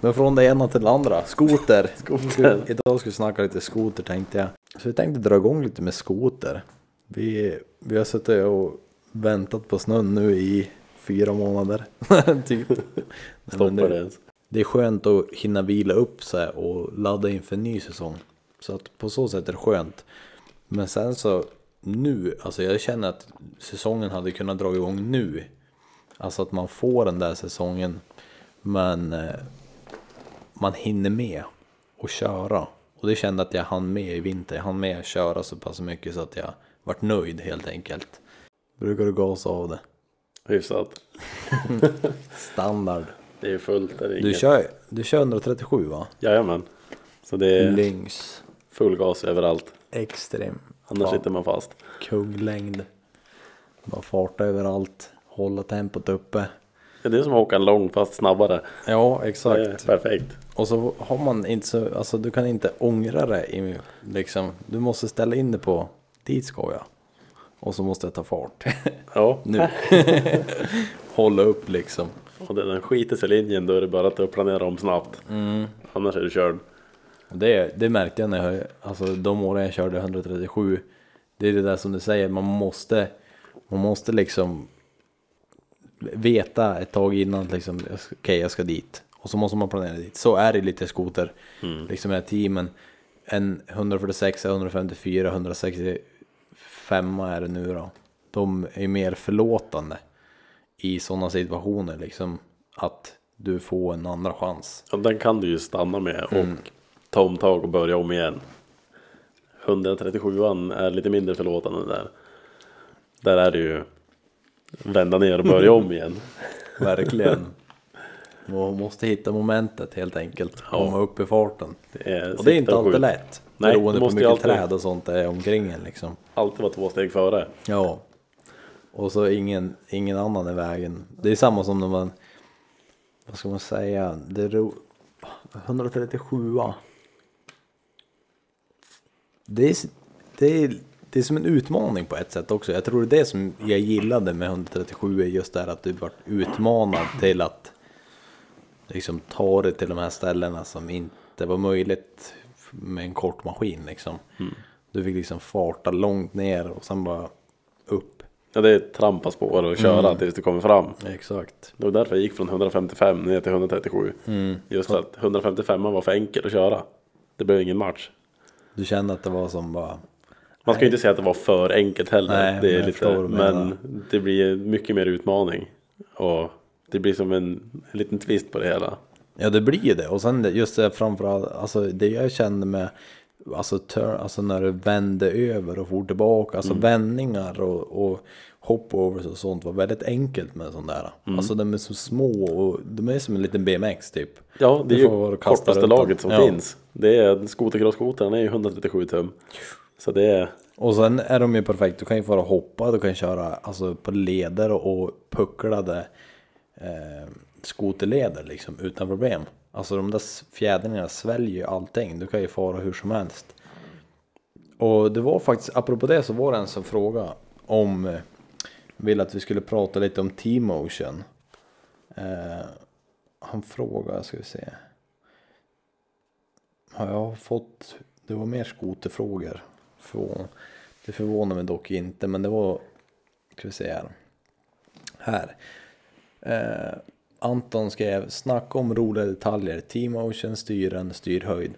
Men från det ena till det andra. Skoter. Skoter. Idag ska vi snacka lite skoter tänkte jag. Så vi tänkte dra igång lite med skoter. Vi, vi har suttit och väntat på snön nu i fyra månader. typ. Stoppar det ens. Det är skönt att hinna vila upp sig och ladda inför en ny säsong. Så att på så sätt är det skönt. Men sen så nu, alltså jag känner att säsongen hade kunnat dra igång nu. Alltså att man får den där säsongen. Men eh, man hinner med och köra. Och det kände att jag hann med i vinter. Jag hann med att köra så pass mycket så att jag vart nöjd helt enkelt. Brukar du gasa av det? Hyfsat. Standard. Det är fullt. Det är Du kör, du kör 137 va? Jajamän. Så det är Lynx. full gas överallt. Extrem. Annars sitter man fast. Kunglängd. Bara farta överallt. Hålla tempot uppe. Det är som att åka en lång fast snabbare. Ja, exakt. perfekt. Och så har man inte så, alltså du kan inte ångra det i, liksom, du måste ställa in det på, dit ska jag. Och så måste jag ta fart. Ja. nu. Hålla upp liksom. Och det- den skiter sig linjen då är det bara att planera om snabbt. Mm. Annars är du körd. Det, det märkte jag när jag, alltså de åren jag körde 137. Det är det där som du säger, man måste, man måste liksom veta ett tag innan liksom, okej jag ska dit. Och så måste man planera dit. Så är det lite skoter, liksom med teamen. En 146, 154, 165 är det nu då. De är mer förlåtande i sådana situationer liksom. Att du får en andra chans. Och den kan du ju stanna med och Mm. ta omtag och börja om igen. 137an är lite mindre förlåtande där. Där är det ju vända ner och börja om igen. Verkligen. Man måste hitta momentet helt enkelt. Komma upp i farten. Det är, Och det är inte alltid lätt. Nej, beroende på hur mycket alltid- träd och sånt det är omkring en liksom. Alltid vara två steg före. Ja. Och så ingen, ingen annan i vägen. Det är samma som när man, vad ska man säga, det ro, 137 det är, det, är, det är som en utmaning på ett sätt också. Jag tror det är det som jag gillade med 137 är just det här att du vart utmanad till att liksom ta dig till de här ställena som inte var möjligt med en kort maskin liksom. Du fick liksom farta långt ner och sen bara upp. Ja, det är trampa spår och köra Mm. tills du kommer fram. Exakt. Det var därför jag gick från 155 ner till 137. Mm. Just för att 155 var för enkel att köra. Det blev ingen match. Du kände att det var som bara, Man ska ju inte säga att det var för enkelt heller. Nej, det är lite, men det blir mycket mer utmaning. Och det blir som en, en liten twist på det hela. ja det blir ju det. Och sen just det framförallt, alltså det jag kände med, alltså, turn, alltså när du vände över och for tillbaka, alltså Mm. vändningar och, och hopovers och sånt var väldigt enkelt med sånt där. Mm. Alltså de är så små och de är som en liten BMX typ. Ja, det är ju kortaste laget som Ja. finns. Det är skotercross-skotern är ju 137 tum. Så det är, Och sen är de ju perfekt, du kan ju och hoppa, du kan köra alltså, på leder och pucklade eh, skoterleder liksom utan problem. Alltså de där fjädringarna sväljer ju allting, du kan ju fara hur som helst. Och det var faktiskt, apropå det så var det en som frågade om, eh, ville att vi skulle prata lite om T-motion. Eh, han frågade, ska vi se. Har jag fått, det var mer skoterfrågor. Det förvånar mig dock inte, men det var, ska vi se här. Här. Eh, Anton skrev, snacka om roliga detaljer, T-motion, styren, styrhöjd.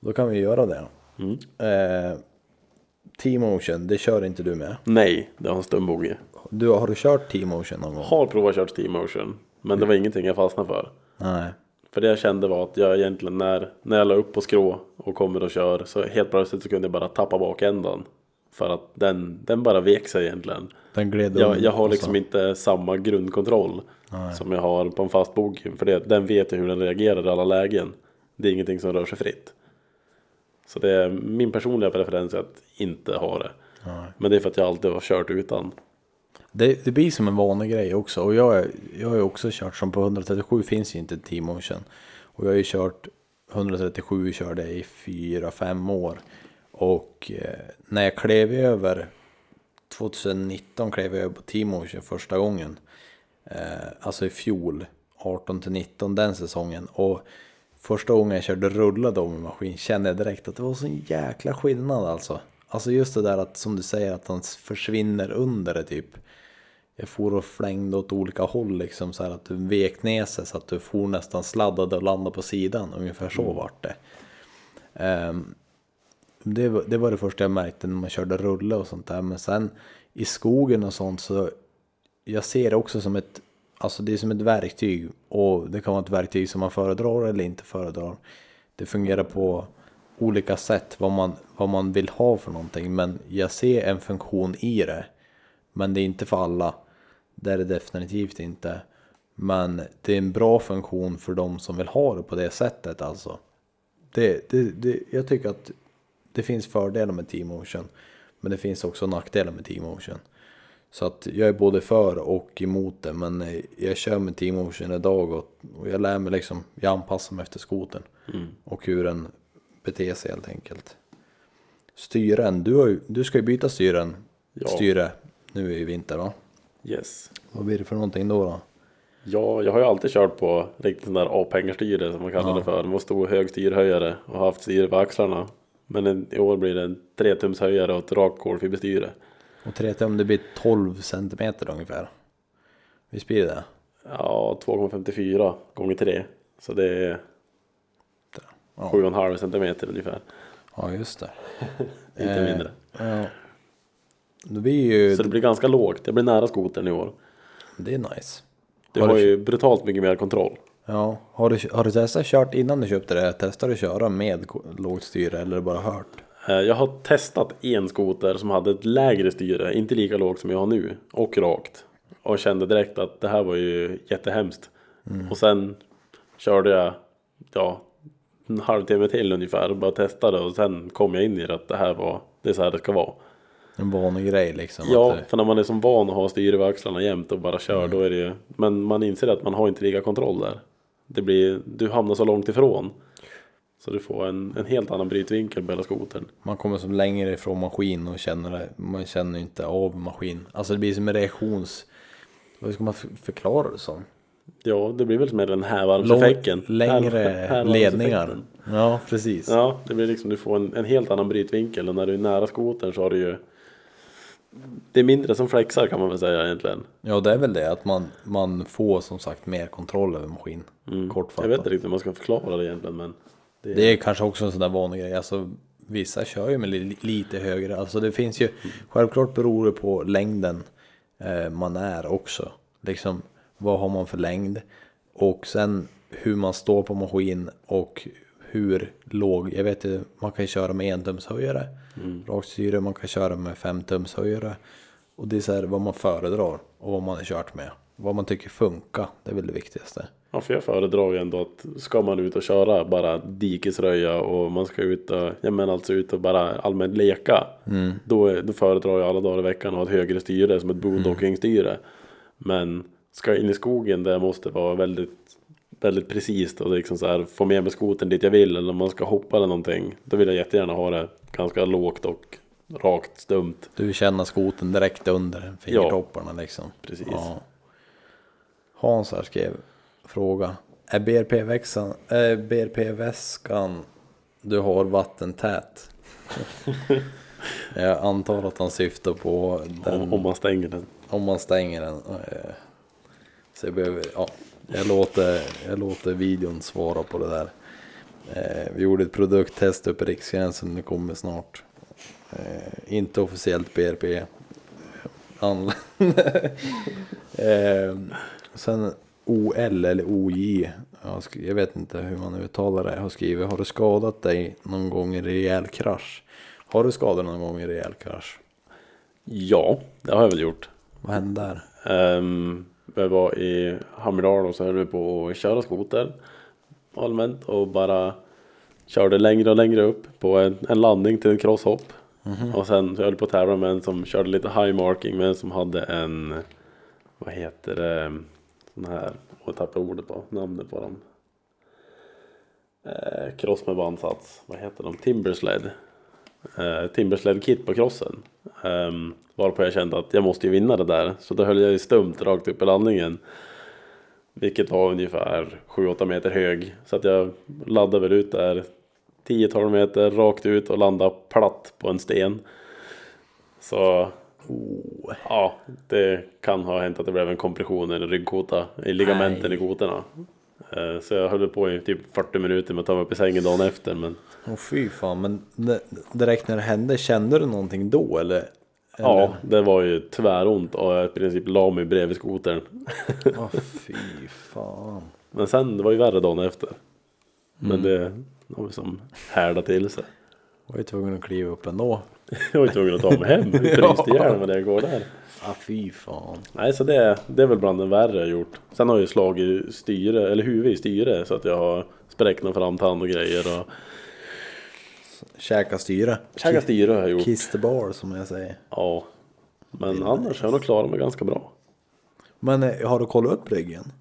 Då kan vi göra det. mm. Eh, T-motion, det kör inte du med. nej, det har en stumboge. Du, har du kört T-motion någon gång? Har provat kört T-motion. Men det var ingenting jag fastnade för. Nej. För det jag kände var att jag egentligen när, när jag la upp på skrå och kommer och kör så helt plötsligt så kunde jag bara tappa bakändan. För att den, den bara vek sig egentligen. Den gled Jag, jag har liksom inte samma grundkontroll som jag har på en fast bog. För det, den vet ju hur den reagerar i alla lägen. Det är ingenting som rör sig fritt. Så det är min personliga preferens att inte ha det. Men det är för att jag alltid har kört utan. Det, det blir som en vanlig grej också. Och jag, jag har ju också kört som på 137 finns ju inte T-motion. Och jag har ju kört 137 körde i 4-5 år. Och eh, när jag klev över 2019 klev jag över på T-motion första gången. Eh, alltså i fjol. 18 till 19 den säsongen. Och första gången jag körde rullad maskin kände jag direkt att det var sån jäkla skillnad alltså. Alltså just det där att som du säger att han försvinner under det typ. Jag for och flängde åt olika håll liksom så här att du vek ner sig så att du for nästan sladdade och landade på sidan. Ungefär så mm. vart det. Um, det, var, det var det första jag märkte när man körde rulle och sånt där. Men sen i skogen och sånt så jag ser det också som ett, alltså det är som ett verktyg och det kan vara ett verktyg som man föredrar eller inte föredrar. Det fungerar på olika sätt vad man, vad man vill ha för någonting men jag ser en funktion i det. Men det är inte för alla. Det är det definitivt inte. Men det är en bra funktion för de som vill ha det på det sättet alltså. Det, det, det, jag tycker att det finns fördelar med T-motion. Men det finns också nackdelar med T-motion. Så att jag är både för och emot det. Men jag kör med T-motion idag och, och jag lär mig liksom, jag anpassar mig efter skoten. Mm. Och hur den beter sig helt enkelt. Styren, du, har, du ska ju byta styren, ja. styre nu i vinter va? Yes. Vad blir det för någonting då? då? Ja, jag har ju alltid kört på riktigt sån där A-pengarstyre som man kallar ja. det för. Med stor hög styrhöjare och haft styre på axlarna. Men i år blir det en 3 tums höjare och ett rakt kolfiberstyre. Och 3 tum det blir 12 centimeter ungefär. Visst blir det det? Ja, 2,54 gånger 3. Så det är ja. 7,5 centimeter ungefär. Ja, just det. Inte eh, mindre. Ja. Det blir ju... Så det blir ganska lågt. Det blir nära skotern i år. Det är nice. Du har, har du... ju brutalt mycket mer kontroll. Ja, har du, har du testat kört innan du köpte det? Testade du köra med lågt styre eller bara hört? Eh, jag har testat en skoter som hade ett lägre styre, inte lika lågt som jag har nu, och rakt. Och kände direkt att det här var ju jättehemskt. Mm. Och sen körde jag, ja, en halvtimme till ungefär och bara testade och sen kom jag in i det att det här var, det är så här det ska vara. En vanlig grej liksom. Ja, det... för när man är som van att ha styre vid axlarna jämt och bara kör mm. då är det ju, men man inser att man har inte lika kontroll där det blir, du hamnar så långt ifrån. Så du får en, en helt annan brytvinkel på hela skotern. Man kommer som längre ifrån maskin och känner det, man känner inte av maskin. Alltså det blir som en reaktions... Vad ska man förklara det som? Ja, det blir väl som den härvarmseffekten. Längre ledningar. Ja, precis. Ja, det blir liksom, du får en, en helt annan brytvinkel och när du är nära skotern så har du ju det är mindre som flexar kan man väl säga egentligen. Ja det är väl det att man, man får som sagt mer kontroll över maskin. Mm. Kortfattat. Jag vet inte riktigt hur man ska förklara det egentligen men. Det är, det är kanske också en sån där vanlig grej. Alltså, vissa kör ju med li lite högre. Alltså det finns ju, mm. självklart beror det på längden eh, man är också. Liksom vad har man för längd? Och sen hur man står på maskin och hur låg, jag vet ju, man kan ju köra med en tums höjare, mm. rakt styre, man kan köra med fem tums höjare. Och det är så här vad man föredrar och vad man har kört med. Vad man tycker funkar, det är väl det viktigaste. Ja, för jag föredrar ju ändå att ska man ut och köra bara dikesröja och man ska ut och, ja men alltså ut och bara allmänt leka. Mm. Då, då föredrar jag alla dagar i veckan att ha ett högre styre som ett boondocking-styre. Mm. Men ska jag in i skogen där måste vara väldigt väldigt precis och liksom så här, få med mig skoten dit jag vill eller om man ska hoppa eller någonting. Då vill jag jättegärna ha det ganska lågt och rakt stumt. Du känna skoten direkt under fingertopparna ja, liksom. Precis. Ja. Hans här skrev fråga. Är BRP-väskan äh, BRP du har vattentät? jag antar att han syftar på den. Om, om man stänger den. Om man stänger den. Eh, så jag behöver, ja, jag låter, jag låter videon svara på det där. Eh, vi gjorde ett produkttest uppe i Riksgränsen, det kommer snart. Eh, inte officiellt BRP. eh, sen OL eller OJ, jag vet inte hur man uttalar det, har skrivit Har du skadat dig någon gång i rejäl krasch? Har du skadat någon gång i rejäl krasch? Ja, det har jag väl gjort. Vad hände där? Um, vi var i Hammerdal och så höll vi på att köra skoter allmänt och bara körde längre och längre upp på en, en landning till en crosshopp. Mm -hmm. Och sen höll på att tävla med en som körde lite high marking men som hade en, vad heter det, sån här, och tappade ordet på, namnet på dem. Eh, cross med bandsats, vad heter de, Timbersled. Eh, Timbersled kit på crossen. Um, varpå jag kände att jag måste ju vinna det där. Så då höll jag ju stumt rakt upp i landningen. Vilket var ungefär 7-8 meter hög. Så att jag laddade väl ut där 10-12 meter rakt ut och landade platt på en sten. Så Oh. ja, det kan ha hänt att det blev en kompression i ryggkota i ligamenten Nej. i kotorna. Eh, Så jag höll på i typ 40 minuter med att ta mig upp i sängen dagen efter. Men Åh fy fan, men direkt när det hände, kände du någonting då eller? Ja, det var ju tväront och jag i princip la mig bredvid skotern. Åh fy fan. Men sen, det var ju värre dagen efter. Men det var ju som härda till sig. Jag var ju tvungen att kliva upp ändå. Jag var ju tvungen att ta mig hem. Fryste ihjäl med det jag går där. Ah fy fan. Nej, så det, det är väl bland det värre jag gjort. Sen har jag ju slagit styre, eller huvud i styre så att jag har spräckt någon framtand och grejer. Och Käka styre. käkat styre har jag gjort. Kiss the bar som jag säger. Ja. Men annars har jag nog klarat mig ganska bra. Men eh, har du kollat upp ryggen?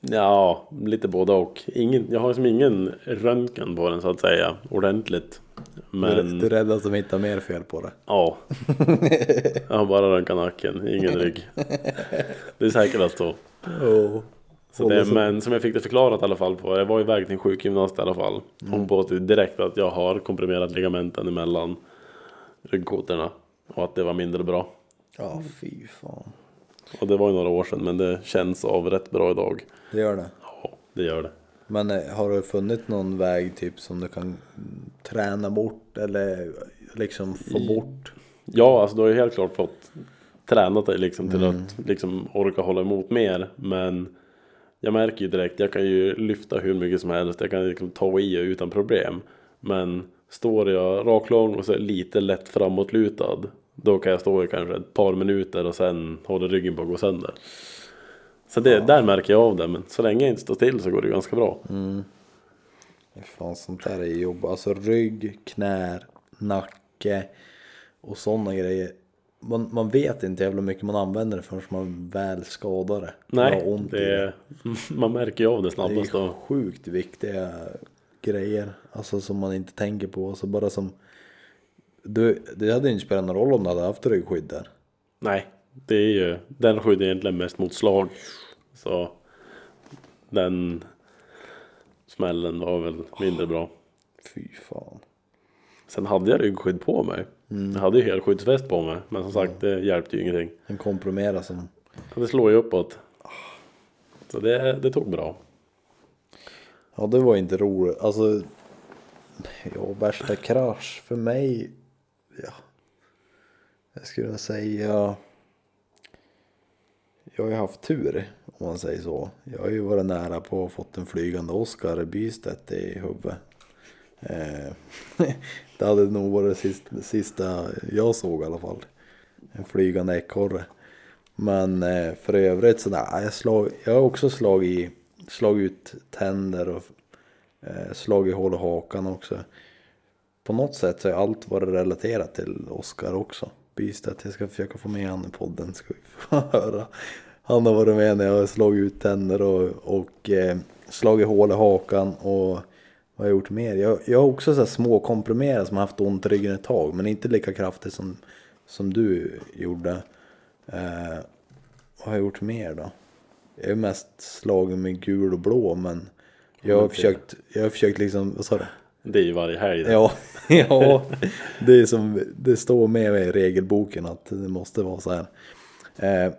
Ja, lite både och. Ingen, jag har liksom ingen röntgen på den så att säga, ordentligt. Men Du är rädd att de hittar mer fel på det? ja. Jag har bara röntgat nacken, ingen rygg. Det är säkrast så. Oh. Så det, men som jag fick det förklarat i alla fall på, jag var iväg till en sjukgymnast i alla fall. Hon påstod direkt att jag har komprimerat ligamenten emellan ryggkotorna. Och att det var mindre bra. Ja fy fan. Och det var ju några år sedan men det känns av rätt bra idag. Det gör det. Ja, det gör det. Men eh, har du funnit någon väg typ som du kan mm, träna bort eller liksom få bort? Ja, alltså du har ju helt klart fått tränat dig liksom till att liksom orka hålla emot mer. Men jag märker ju direkt, jag kan ju lyfta hur mycket som helst. Jag kan liksom ta i utan problem. Men står jag raklång och så lite lätt framåtlutad. Då kan jag stå i kanske ett par minuter och sen håller ryggen på att gå sönder. Så det, där märker jag av det. Men så länge jag inte står still så går det ganska bra. Fan sånt där är jobb. Alltså rygg, knär, nacke och sådana grejer. Man, man vet inte jävla mycket man använder det förrän man väl skadar det. Nej, ont det är, man märker ju av det Det snabbast. är då. sjukt viktiga grejer. Alltså som man inte tänker på. Alltså bara som... Du, det hade inte spelat någon roll om du hade haft ryggskydd där. Nej, det är ju, den skyddar egentligen mest mot slag. Så den smällen var väl mindre bra. Fy fan. Sen hade jag ryggskydd på mig. Jag hade ju helskyddsväst på mig. Men som sagt, det hjälpte ju ingenting. En kompromera som... Det slår ju uppåt. Så det, det tog bra. Ja det var inte roligt. Alltså... Ja, värsta krasch för mig. Ja. Jag skulle säga. Jag har ju haft tur om man säger så. Jag har ju varit nära på att fått en flygande Oscar Bystedt i huvudet. Eh, det hade nog varit det sista, jag såg i alla fall. En flygande ekorre. Men eh, för övrigt så nej, jag, slag, jag har också slagit, slagit ut tänder och eh, slagit hål i hakan också. På något sätt så har allt varit relaterat till Oscar också. Bystedt, jag ska försöka få med han i podden ska vi få höra. Han har varit med när jag har slagit ut tänder och, och eh, slagit hål i hakan och vad har jag gjort mer? Jag, jag har också så här små komprimerare som har haft ont i ryggen ett tag men inte lika kraftigt som, som du gjorde. Eh, vad har jag gjort mer då? Jag är mest slagen med gul och blå men jag har försökt, jag har försökt liksom, vad sa du? Det är ju varje helg. Ja, ja det är som det står med i regelboken att det måste vara så här. Eh,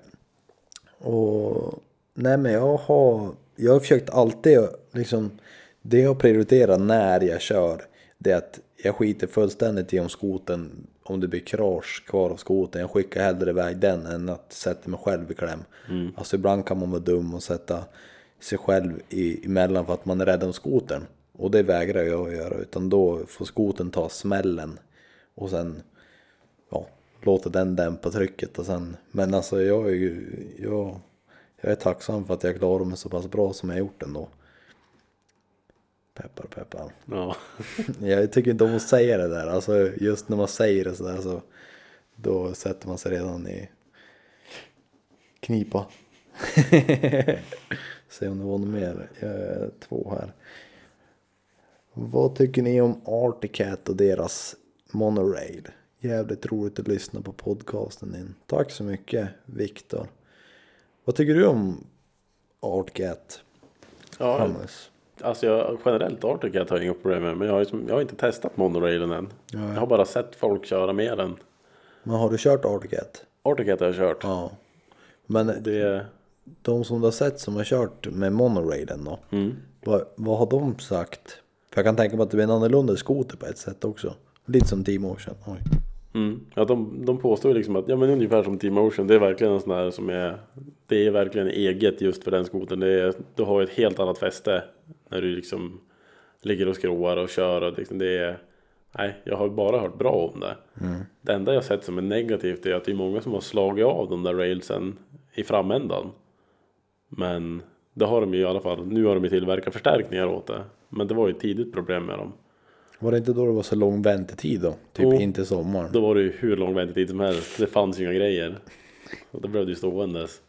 och nej men jag har, jag har försökt alltid liksom, det jag prioriterar när jag kör det är att jag skiter fullständigt i om skoten, om det blir krasch kvar av skoten. Jag skickar hellre iväg den än att sätta mig själv i kläm. Alltså ibland kan man vara dum och sätta sig själv i, emellan för att man är rädd om skoten. Och det vägrar jag att göra utan då får skoten ta smällen och sen ja, låta den dämpa trycket och sen men alltså jag är ju jag, jag är tacksam för att jag klarar mig så pass bra som jag gjort ändå. Peppar peppar. Ja. Jag tycker inte om att säga det där. Alltså just när man säger det sådär så då sätter man sig redan i knipa. Se om det var något mer. Två här. Vad tycker ni om Articat och deras monorail? Jävligt roligt att lyssna på podcasten din. Tack så mycket Viktor. Vad tycker du om Articat? Ja, Hummus. Alltså jag, generellt Arctic Cat har jag inga problem med. Men jag har, ju som- jag har inte testat monorailen än. Jag har bara sett folk köra med den. Men har du kört Arctic Cat? Arctic Cat har jag kört. Ja. Men Det, de som du har sett som har kört med monorailen då? mm. Vad, vad har de sagt? För jag kan tänka mig att det blir en annorlunda skoter på ett sätt också. Lite som T-motion. Oj. Mm. Ja, de, de påstår ju liksom att ja, men ungefär som T-motion. Det är verkligen en sån här som är. Det är verkligen eget just för den skotern. Det är, du har ett helt annat fäste. När du liksom ligger och skråar och kör. Och liksom det är, nej, jag har bara hört bra om det. Det enda jag sett som är negativt är att det är många som har slagit av de där railsen i framändan. Men det har de ju i alla fall. Nu har de ju tillverkat förstärkningar åt det. Men det var ju ett tidigt problem med dem. Var det inte då det var så lång väntetid då? Typ Jo. in till sommaren. Då var det ju hur lång väntetid som helst. Det fanns ju inga grejer. Och då blev det ju ståendes.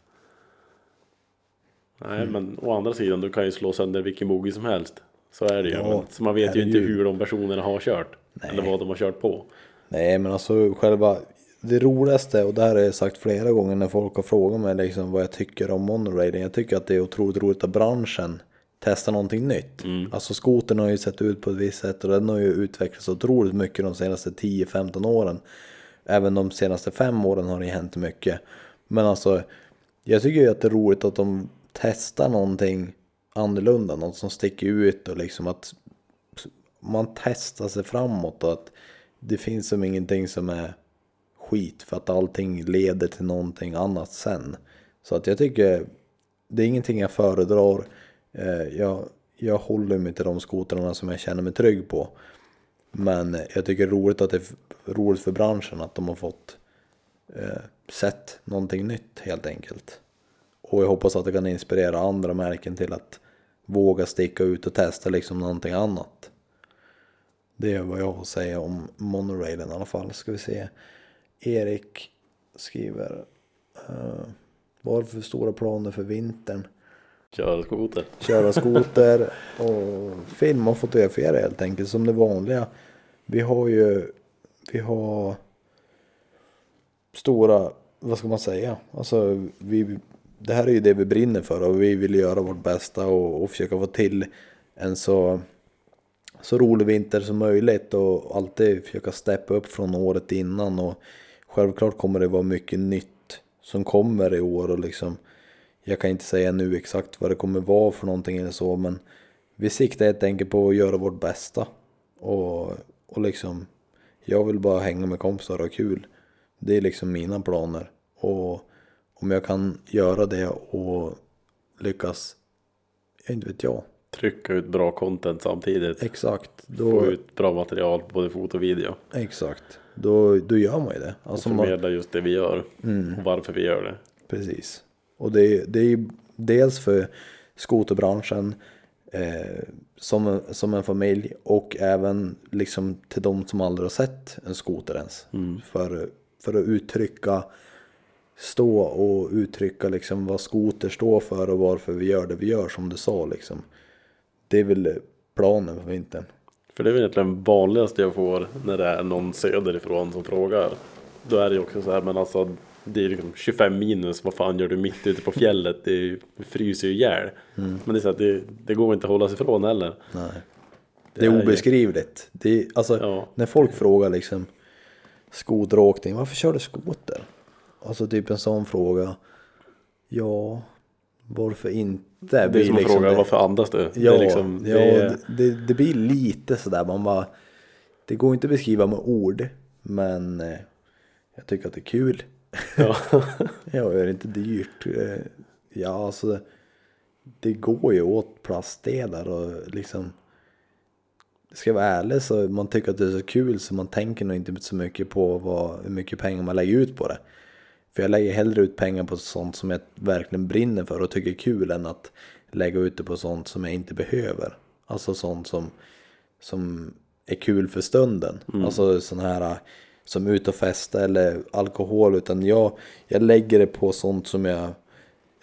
Nej, Mm. men å andra sidan, du kan ju slå sönder vilken bogie som helst. Så är det ju. Ja, men, så man vet ju inte herregud. hur de personerna har kört. Nej. Eller vad de har kört på. Nej men alltså själva det roligaste och det här har jag sagt flera gånger när folk har frågat mig liksom vad jag tycker om monoraiden. Jag tycker att det är otroligt roligt att branschen testar någonting nytt. Alltså skotern har ju sett ut på ett visst sätt och den har ju utvecklats otroligt mycket de senaste 10-15 åren. Även de senaste fem åren har det hänt mycket. Men alltså jag tycker ju att det är roligt att de testar någonting annorlunda, något som sticker ut och liksom att man testar sig framåt och att det finns som ingenting som är skit för att allting leder till någonting annat sen. Så att jag tycker det är ingenting jag föredrar. Eh, jag, jag håller mig till de skotrarna som jag känner mig trygg på. Men jag tycker det är roligt att det är roligt för branschen att de har fått eh, sett någonting nytt helt enkelt. Och jag hoppas att det kan inspirera andra märken till att våga sticka ut och testa liksom någonting annat. Det är vad jag har att säga om monorailen i alla fall. Ska vi se. Erik skriver. Uh, för stora planer för vintern? Köra skoter. Köra skoter och filma och fotografera helt enkelt som det vanliga. Vi har ju, vi har stora, vad ska man säga? Alltså vi, det här är ju det vi brinner för och vi vill göra vårt bästa och, och försöka få till en så, så rolig vinter som möjligt och alltid försöka steppa upp från året innan. Och självklart kommer det vara mycket nytt som kommer i år och liksom jag kan inte säga nu exakt vad det kommer vara för någonting eller så men vi siktar helt enkelt på att göra vårt bästa. Och, och liksom jag vill bara hänga med kompisar och ha kul. Det är liksom mina planer. Och om jag kan göra det och lyckas, jag inte vet jag. Trycka ut bra content samtidigt. Exakt, Få då, ut bra material på både foto och video. exakt. Då, då gör man ju det. Alltså Och man, förmedla just det vi gör. Mm. Och varför vi gör det. Precis. Och det är, det är dels för skoterbranschen eh, som, som en familj och även liksom till de som aldrig har sett en skoter ens. För, för att uttrycka, stå och uttrycka liksom vad skoter står för och varför vi gör det vi gör som du sa liksom. Det är väl planen för vintern. För det är väl egentligen vanligaste jag får när det är någon söderifrån som frågar. Då är det ju också så här, men alltså det är liksom 25 minus, vad fan gör du mitt ute på fjället? Det är det fryser ju ihjäl. Men det är så att det, det går inte att hålla sig ifrån heller. Nej. Det Det är är ju- obeskrivligt. Det är, alltså, Ja. När folk frågar liksom skoteråkning, varför kör du skoter? Alltså typ en sån fråga. Ja, varför inte? Det är blir som att liksom fråga det- varför andas du? Ja, det, är liksom, ja det är, det, det blir lite sådär, man bara, det går inte att beskriva med ord, men eh, jag tycker att det är kul. ja. Ja, är det inte dyrt? Eh, Ja, alltså det går ju åt plastdelar och liksom Ska jag vara ärlig så man tycker att det är så kul så man tänker nog inte så mycket på vad, hur mycket pengar man lägger ut på det. För jag lägger hellre ut pengar på sånt som jag verkligen brinner för och tycker är kul än att lägga ut det på sånt som jag inte behöver. Alltså sånt som, som är kul för stunden. Alltså sån här som ut och festa eller alkohol. Utan jag, jag lägger det på sånt som jag...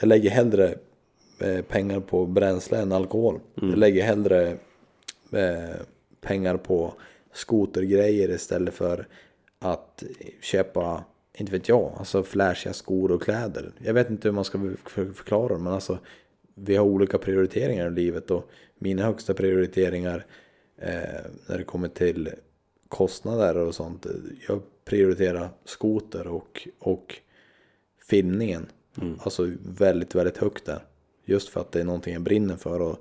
Jag lägger hellre eh, pengar på bränsle än alkohol. Jag lägger hellre eh, pengar på skotergrejer istället för att köpa, inte vet jag, alltså flashiga skor och kläder. Jag vet inte hur man ska för- förklara det men alltså vi har olika prioriteringar i livet och mina högsta prioriteringar eh, när det kommer till kostnader och sånt. Jag prioriterar skoter och, och filmningen. Mm. Alltså väldigt, väldigt högt där. Just för att det är någonting jag brinner för och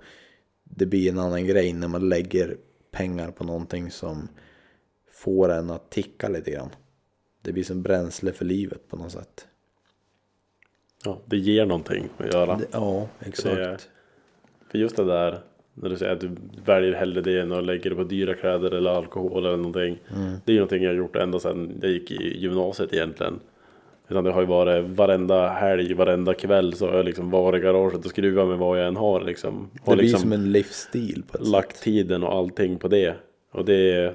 det blir en annan grej när man lägger pengar på någonting som får en att ticka lite grann. Det blir som bränsle för livet på något sätt. Ja, det ger någonting att göra. Det, ja, exakt. Det- För just det där, när du säger att du väljer hellre det än att lägga det på dyra kläder eller alkohol eller någonting. Det är ju någonting jag har gjort ända sedan jag gick i gymnasiet egentligen. Utan det har ju varit varenda helg, varenda kväll så har jag liksom varit i garaget och skruvat med vad jag än har liksom. Det blir liksom som en livsstil på ett lagt sätt. tiden och allting på det. Och det är,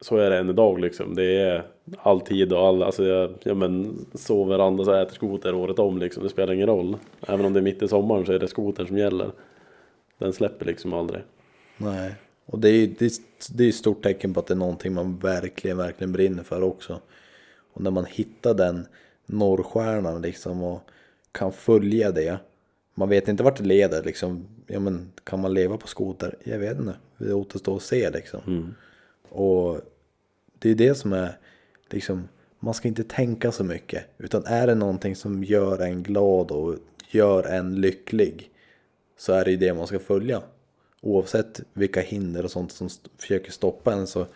så är det än idag liksom. Det är all tid och all, alltså jag, ja men sover, andas och äter skoter året om liksom. Det spelar ingen roll. Även om det är mitt i sommaren så är det skotern som gäller. Den släpper liksom aldrig. Nej. Och det är ju det är, det är ett stort tecken på att det är någonting man verkligen, verkligen brinner för också. Och när man hittar den norrstjärnan liksom och kan följa det. Man vet inte vart det leder liksom. Ja men kan man leva på skoter? Jag vet inte. Det återstår att se liksom. Och det är det som är liksom. Man ska inte tänka så mycket. Utan är det någonting som gör en glad och gör en lycklig. Så är det ju det man ska följa. Oavsett vilka hinder och sånt som försöker stoppa en så.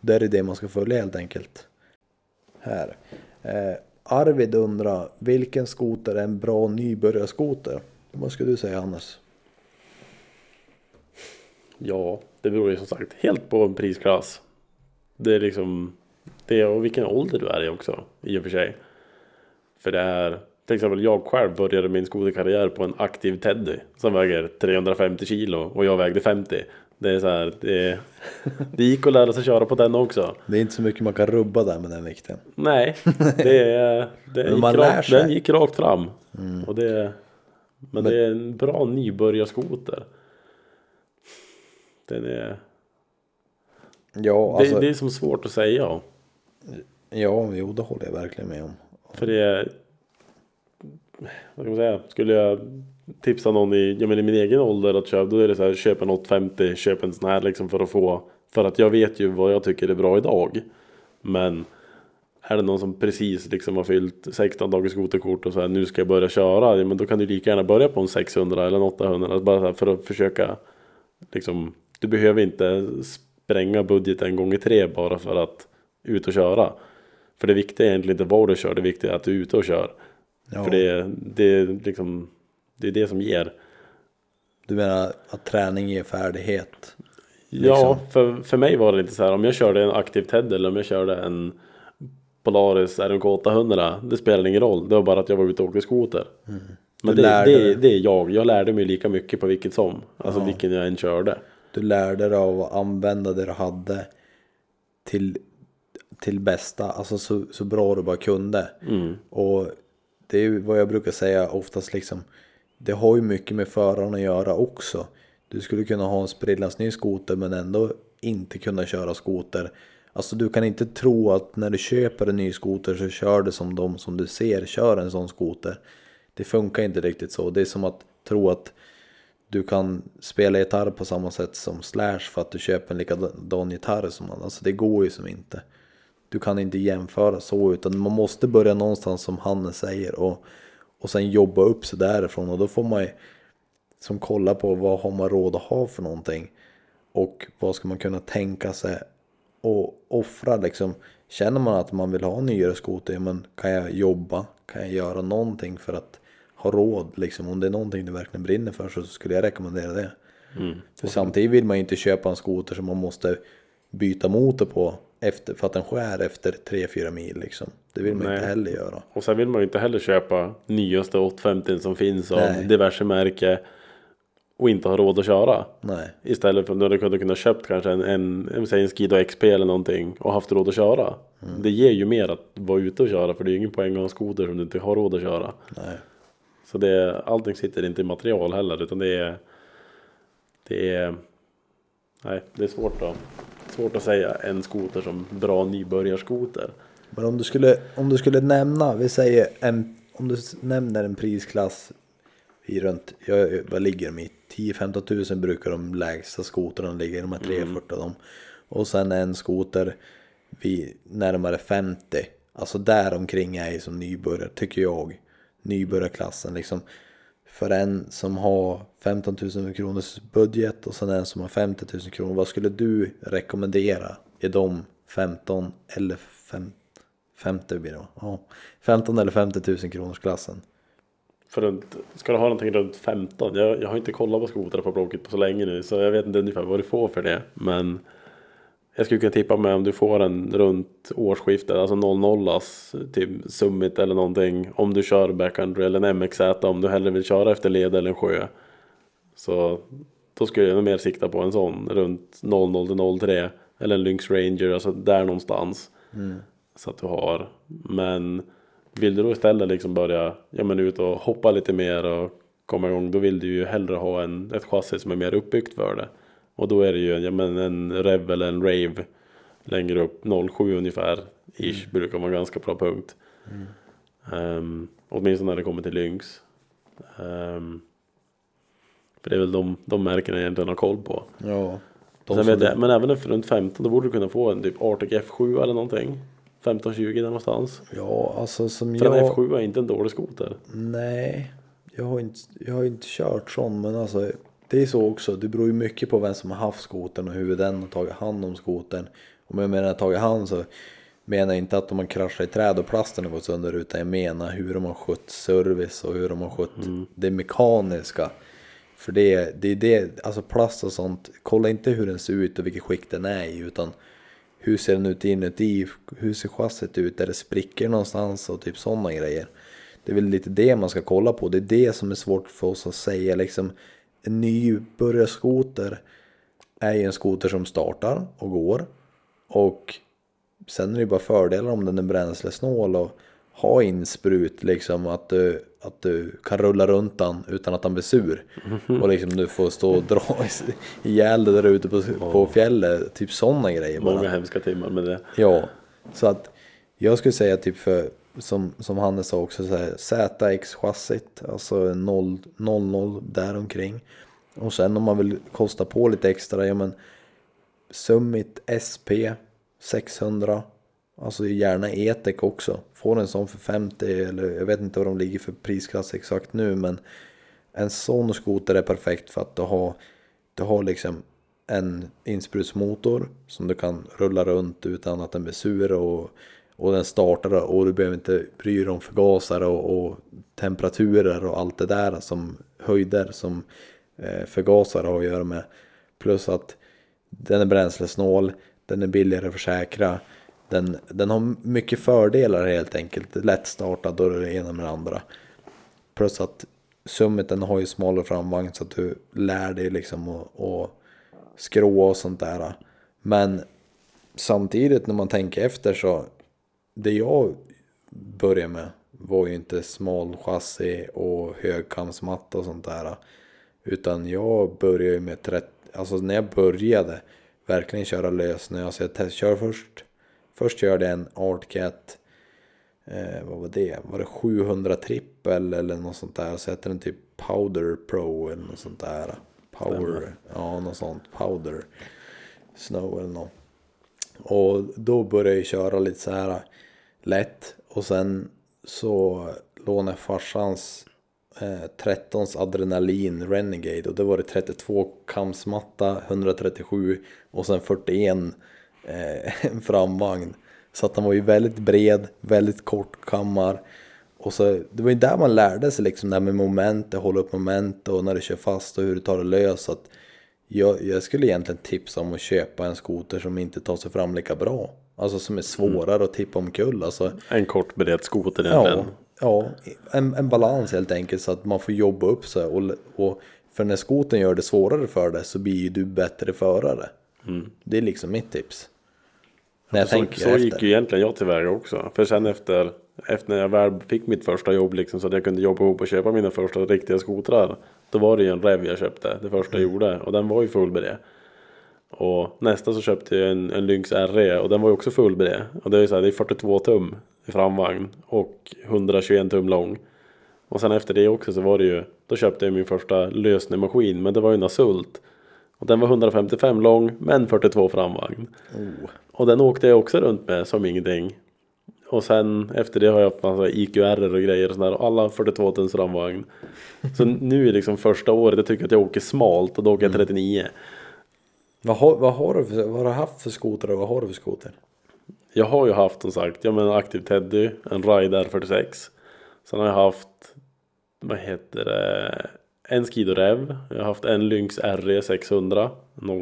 Det är det det man ska följa helt enkelt. Här. Eh, Arvid undrar, vilken skoter är en bra nybörjarskoter? Vad skulle du säga Hannes? Ja, det beror ju som sagt helt på en prisklass. Det är liksom det och vilken ålder du är i också i och för sig. För det är till exempel jag själv började min skoterkarriär på en aktiv Teddy som väger 350 kilo och jag vägde 50. Det är så här, det, det gick att lära sig köra på den också. Det är inte så mycket man kan rubba där med den vikten. Nej, det, är- det Men gick rakt, den gick rakt fram. Och det, men, det är en bra nybörjarskoter. Den är, Ja, alltså, det, det är som svårt att säga ja, jo, det håller jag verkligen med om. För det är, vad kan man säga, skulle jag tipsa någon i, ja, men i min egen ålder att köpa, då är det så här, köp en 850, köp en sån här liksom för att få, för att jag vet ju vad jag tycker är bra idag. Men är det någon som precis liksom har fyllt 16 dagars skoterkort och så här, nu ska jag börja köra, ja, men då kan du lika gärna börja på en 600 eller en 800, alltså bara så här, för att försöka liksom, du behöver inte spränga budgeten en gång i tre bara för att ut och köra. För det viktiga är egentligen inte vad du kör, det viktiga är att du är ute och kör. Ja. För det, det, liksom, det är det som ger. Du menar att träning ger färdighet? Ja, för, för mig var det lite så här om jag körde en aktiv TED eller om jag körde en Polaris RMK 800. Det spelar ingen roll, det var bara att jag var ute och åkte skoter. Men Du det, det, det är jag, jag lärde mig lika mycket på vilket som. Alltså vilken jag än körde. Du lärde dig av att använda det du hade till, till bästa, alltså så, så bra du bara kunde. Och det är vad jag brukar säga oftast liksom, det har ju mycket med föraren att göra också. Du skulle kunna ha en sprillans ny skoter men ändå inte kunna köra skoter. Alltså du kan inte tro att när du köper en ny skoter så kör du som de som du ser kör en sån skoter. Det funkar inte riktigt så. Det är som att tro att du kan spela gitarr på samma sätt som Slash för att du köper en likadan gitarr som han. Alltså det går ju som inte. Du kan inte jämföra så utan man måste börja någonstans som Hannes säger och, och sen jobba upp sig därifrån och då får man ju som kolla på vad har man råd att ha för någonting och vad ska man kunna tänka sig och offra liksom. Känner man att man vill ha en nyare skoter, ja, men kan jag jobba? Kan jag göra någonting för att ha råd liksom? Om det är någonting du verkligen brinner för så skulle jag rekommendera det. För samtidigt vill man ju inte köpa en skoter som man måste byta motor på efter, för att den skär efter 3-4 mil liksom. Det vill man Nej. inte heller göra. Och sen vill man ju inte heller köpa nyaste 850 som finns av Nej. diverse märke och inte ha råd att köra. Nej, Istället för att du kunde kunna köpt kanske en, en, en, Skido XP eller någonting och haft råd att köra. Det ger ju mer att vara ute och köra för det är ju ingen poäng att ha en skoter som du inte har råd att köra. nej. Så det, allting sitter inte i material heller utan det är Det är Nej, det är svårt att Svårt att säga en skoter som bra nybörjarskoter. Men om du skulle, om du skulle nämna, vi säger en, om du nämner en prisklass. i runt, jag, vad ligger de i? 10-15 tusen brukar de lägsta skotrarna ligga i, de här 340 mm. dem. Och sen en skoter vid närmare 50. Alltså där omkring är ju som nybörjare, tycker jag. Nybörjarklassen liksom. För en som har 15 000 kronors budget och sen en som har 50 000 kronor. Vad skulle du rekommendera i de 15 eller 5, 50 blir det ja, 15 eller 50 000 kronors klassen? För runt, ska du ha någonting runt 15? Jag, jag har inte kollat på skotrar på Blocket på så länge nu så jag vet inte ungefär vad du får för det. Men jag skulle kunna tippa med om du får en runt årsskiftet, alltså 00 typ Summit eller någonting. Om du kör backcountry eller en MXZ om du hellre vill köra efter led eller en sjö. Så då skulle jag nog mer sikta på en sån runt 00 till 03. Eller en Lynx Ranger, alltså där någonstans. Mm. Så att du har. Men vill du då istället liksom börja ja, men ut och hoppa lite mer och komma igång. Då vill du ju hellre ha en, ett chassi som är mer uppbyggt för det. Och då är det ju ja, men en Rev eller en Rave längre upp, 07 ungefär, ish, mm. brukar vara en ganska bra punkt. Mm. Um, åtminstone när det kommer till Lynx. Um, för det är väl de, de märken jag egentligen har koll på. Ja. Jag, men även runt 15 då borde du kunna få en typ Arctic F7 eller någonting. 15-20 där någonstans. Ja, alltså som För jag... en F7 är inte en dålig skoter. Nej, jag har inte, jag har inte kört sån men alltså det är så också, det beror ju mycket på vem som har haft skotern och hur den har tagit hand om skotern. Om jag menar tagit hand så menar jag inte att de har kraschat i träd och plasten har gått sönder utan jag menar hur de har skött service och hur de har skött mm. det mekaniska. För det, det är det, alltså plast och sånt, kolla inte hur den ser ut och vilket skick den är i utan hur ser den ut inuti, hur ser chassit ut, är det sprickor någonstans och typ sådana grejer. Det är väl lite det man ska kolla på, det är det som är svårt för oss att säga liksom nybörjarskoter är ju en skoter som startar och går. Och sen är det bara fördelar om den är bränslesnål och ha insprut liksom att du, att du kan rulla runt den utan att den blir sur. Mm. Och liksom du får stå och dra ihjäl dig där ute på, oh. på fjället. Typ sådana grejer bara. Många hemska timmar med det. Ja, så att jag skulle säga typ för som, som Hannes sa också, ZX-chassit, alltså 00 däromkring. Och sen om man vill kosta på lite extra, ja men Summit SP 600. Alltså gärna Etec också. Får en sån för 50 eller jag vet inte vad de ligger för prisklass exakt nu men en sån skoter är perfekt för att du har, du har liksom en insprutsmotor som du kan rulla runt utan att den blir sur och och den startar och du behöver inte bry dig om förgasare och, och, temperaturer och allt det där som höjder som eh, förgasare har att göra med. Plus att den är bränslesnål, den är billigare att försäkra. Den, den har mycket fördelar helt enkelt. Lättstartad och det ena med det andra. Plus att Summiten har ju smalare framvagn så att du lär dig liksom att skrå och sånt där. Men samtidigt när man tänker efter så det jag började med var ju inte smal chassi och högkamsmatta och sånt där. Utan jag började ju med 30, alltså när jag började verkligen köra lösning, alltså jag testkör först. Först körde jag en Artcat, eh, vad var det? Var det 700 trippel eller något sånt där? Så hette den typ Powder Pro eller något sånt där. Power, ja något sånt. Powder Snow eller något. Och då började jag köra lite så här lätt. Och sen så lånade jag farsans eh, 13 adrenalin Renegade och det var det 32 kamsmatta, 137 och sen 41 eh, framvagn. Så att den var ju väldigt bred, väldigt kort kammar. Och så, det var ju där man lärde sig liksom det här med moment, hålla upp moment och när du kör fast och hur du tar det lös. Så att jag, jag skulle egentligen tipsa om att köpa en skoter som inte tar sig fram lika bra. Alltså som är svårare mm. att tippa omkull. Alltså, en kort beredd skoter egentligen. Ja, ja en, en balans helt enkelt så att man får jobba upp sig. Och, och för när skoten gör det svårare för dig så blir du bättre förare. Mm. Det är liksom mitt tips. När jag så, tänker så efter. gick ju egentligen jag tillväga också. För sen efter, efter när jag väl fick mitt första jobb liksom, så att jag kunde jobba ihop och köpa mina första riktiga skotrar. Då var det ju en Rev jag köpte, det första jag mm. gjorde. Och den var ju full med det. Och nästa så köpte jag en, en Lynx RE och den var ju också full med det. Och det är, så här, det är 42 tum i framvagn och 121 tum lång. Och sen efter det också så var det ju, då köpte jag min första lösningsmaskin, men det var ju en Asult. Och den var 155 lång, men 42 framvagn. Oh. Och den åkte jag också runt med som ingenting. Och sen efter det har jag haft massa IQR och grejer och sådär. Och alla 42 tums framvagn. Så nu är liksom första året, jag tycker att jag åker smalt och då åker jag 39. Vad, har, vad, har du för, vad har du haft för skoter och vad har du för skoter? Jag har ju haft som sagt, ja men en aktiv Teddy, en Ride R46. Sen har jag haft, vad heter det, en Skido Rev. Jag har haft en Lynx RE 600,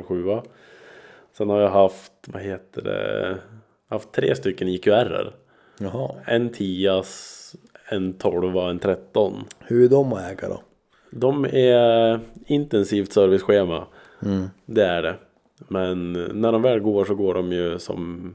07. Sen har jag haft, vad heter det, haft tre stycken IQR. Jaha. En 10 en 12 en 13. Hur är de att äga då? De är intensivt serviceschema. Mm. Det är det. Men när de väl går så går de ju som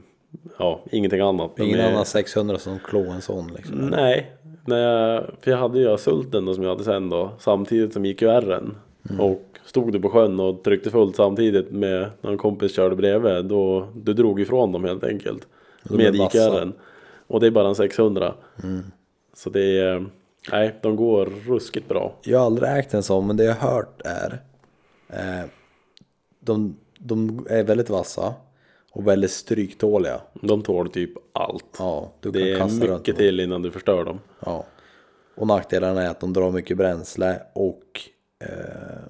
ja, ingenting annat. De Ingen är, annan 600 som klår en sån liksom? Nej, när jag, för jag hade ju Sulten då, som jag hade sen då samtidigt som IQR'n. Mm. Och stod du på sjön och tryckte fullt samtidigt med när en kompis körde bredvid då du drog ifrån dem helt enkelt. Med. IQR'n. Och det är bara en 600. Mm. Så det är, nej de går ruskigt bra. Jag har aldrig ägt en sån men det jag har hört är eh, de, de är väldigt vassa och väldigt stryktåliga. De tål typ allt. Ja, du det är kan kasta runt mycket dem. till innan du förstör dem. Ja. Och nackdelarna är att de drar mycket bränsle och eh,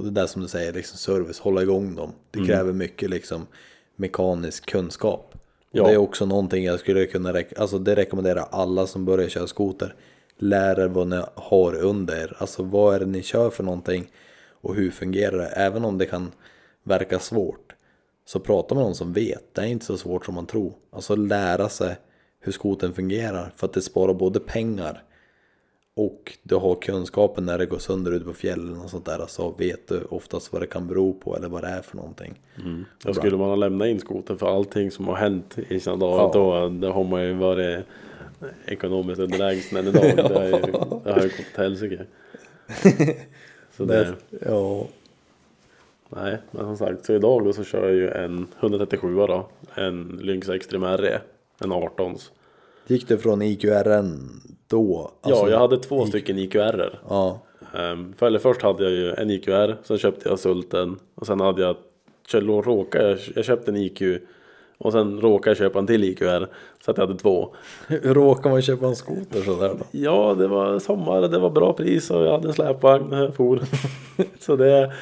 det där som du säger, liksom service, hålla igång dem. Det Mm. kräver mycket liksom mekanisk kunskap. Ja. Det är också någonting jag skulle kunna, rek- alltså det rekommenderar alla som börjar köra skoter. Lär er vad ni har under er, alltså vad är det ni kör för någonting och hur fungerar det? Även om det kan verka svårt så prata med någon som vet, det är inte så svårt som man tror. Alltså lära sig hur skoten fungerar för att det sparar både pengar och du har kunskapen när det går sönder ute på fjällen och sånt där så vet du oftast vad det kan bero på eller vad det är för någonting. Då skulle man ha lämnat in skoten för allting som har hänt i sina dagar Ja. då, då har man ju varit ekonomiskt underlägsen än idag. Det ju, det har ju gått åt helsike. Så det, Ja, nej, men som sagt, så idag då så kör jag ju en 137 då, en Lynx Extreme RE, en 18 gick det från IQRN då? Alltså, Ja, jag hade två stycken IQR. Ja, Um, för, eller först hade jag ju en IQR, sen köpte jag Sulten och sen hade jag, råkade, jag, jag köpte en IQ och sen råkade jag köpa en till IQR så att jag hade två. råkar man köpa en skoter sådär då? Ja, det var sommar, det var bra pris och jag hade en släpvagn när jag for. så det,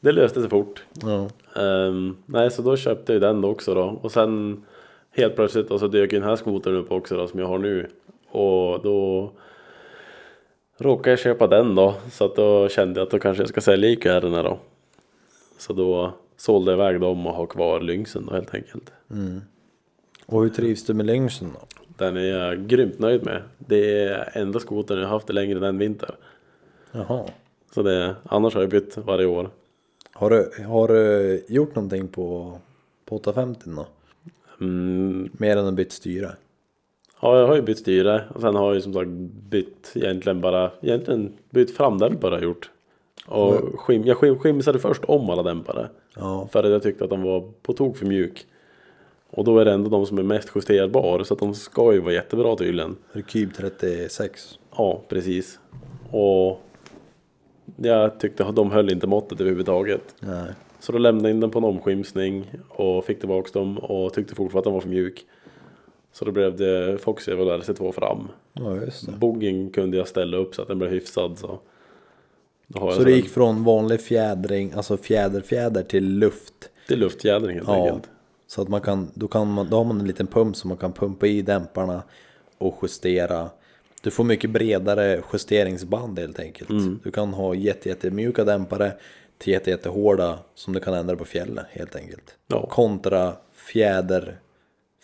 det löste sig fort. Ja. Ehm, nej, så då köpte jag den också då. Och sen helt plötsligt då, så dök den här skotern upp också då, som jag har nu. Och då råkade jag köpa den då. Så att då kände jag att då kanske jag ska sälja IQR då. Så då sålde jag iväg dem och har kvar Lynxen då helt enkelt. Och hur trivs du med Lynxen då? Den är jag grymt nöjd med. Det är enda skotern jag har haft längre än en vinter. Jaha. Så det, annars har jag bytt varje år. Har du, har du gjort någonting på, på 850 då? Mm, Mer än att bytt styre? Ja, jag har ju bytt styre och sen har jag ju som sagt bytt egentligen bara, egentligen bytt framdämpare har jag gjort. Och skim, jag skim, skimsade först om alla dämpare. Ja. För att jag tyckte att de var på tok för mjuk. Och då är det ändå de som är mest justerbar så att de ska ju vara jättebra tydligen. Rekyb 36. Ja, precis. Och jag tyckte att de höll inte måttet överhuvudtaget. Nej. Så då lämnade jag in den på en omskimsning och fick tillbaks dem och tyckte fortfarande att den var för mjuk. Så då blev det Foxy och RC2 fram. Ja just det. Boggen kunde jag ställa upp så att den blev hyfsad så. Så det gick från vanlig fjädring, alltså fjäderfjäder till luft. Är luftfjädring helt Ja. enkelt. Så att man kan, då, kan man, då har man en liten pump som man kan pumpa i dämparna och justera. Du får mycket bredare justeringsband helt enkelt. Mm. Du kan ha jätte, jättemjuka dämpare till jätte, jättehårda som du kan ändra på fjällen helt enkelt. Ja. Kontra fjäder,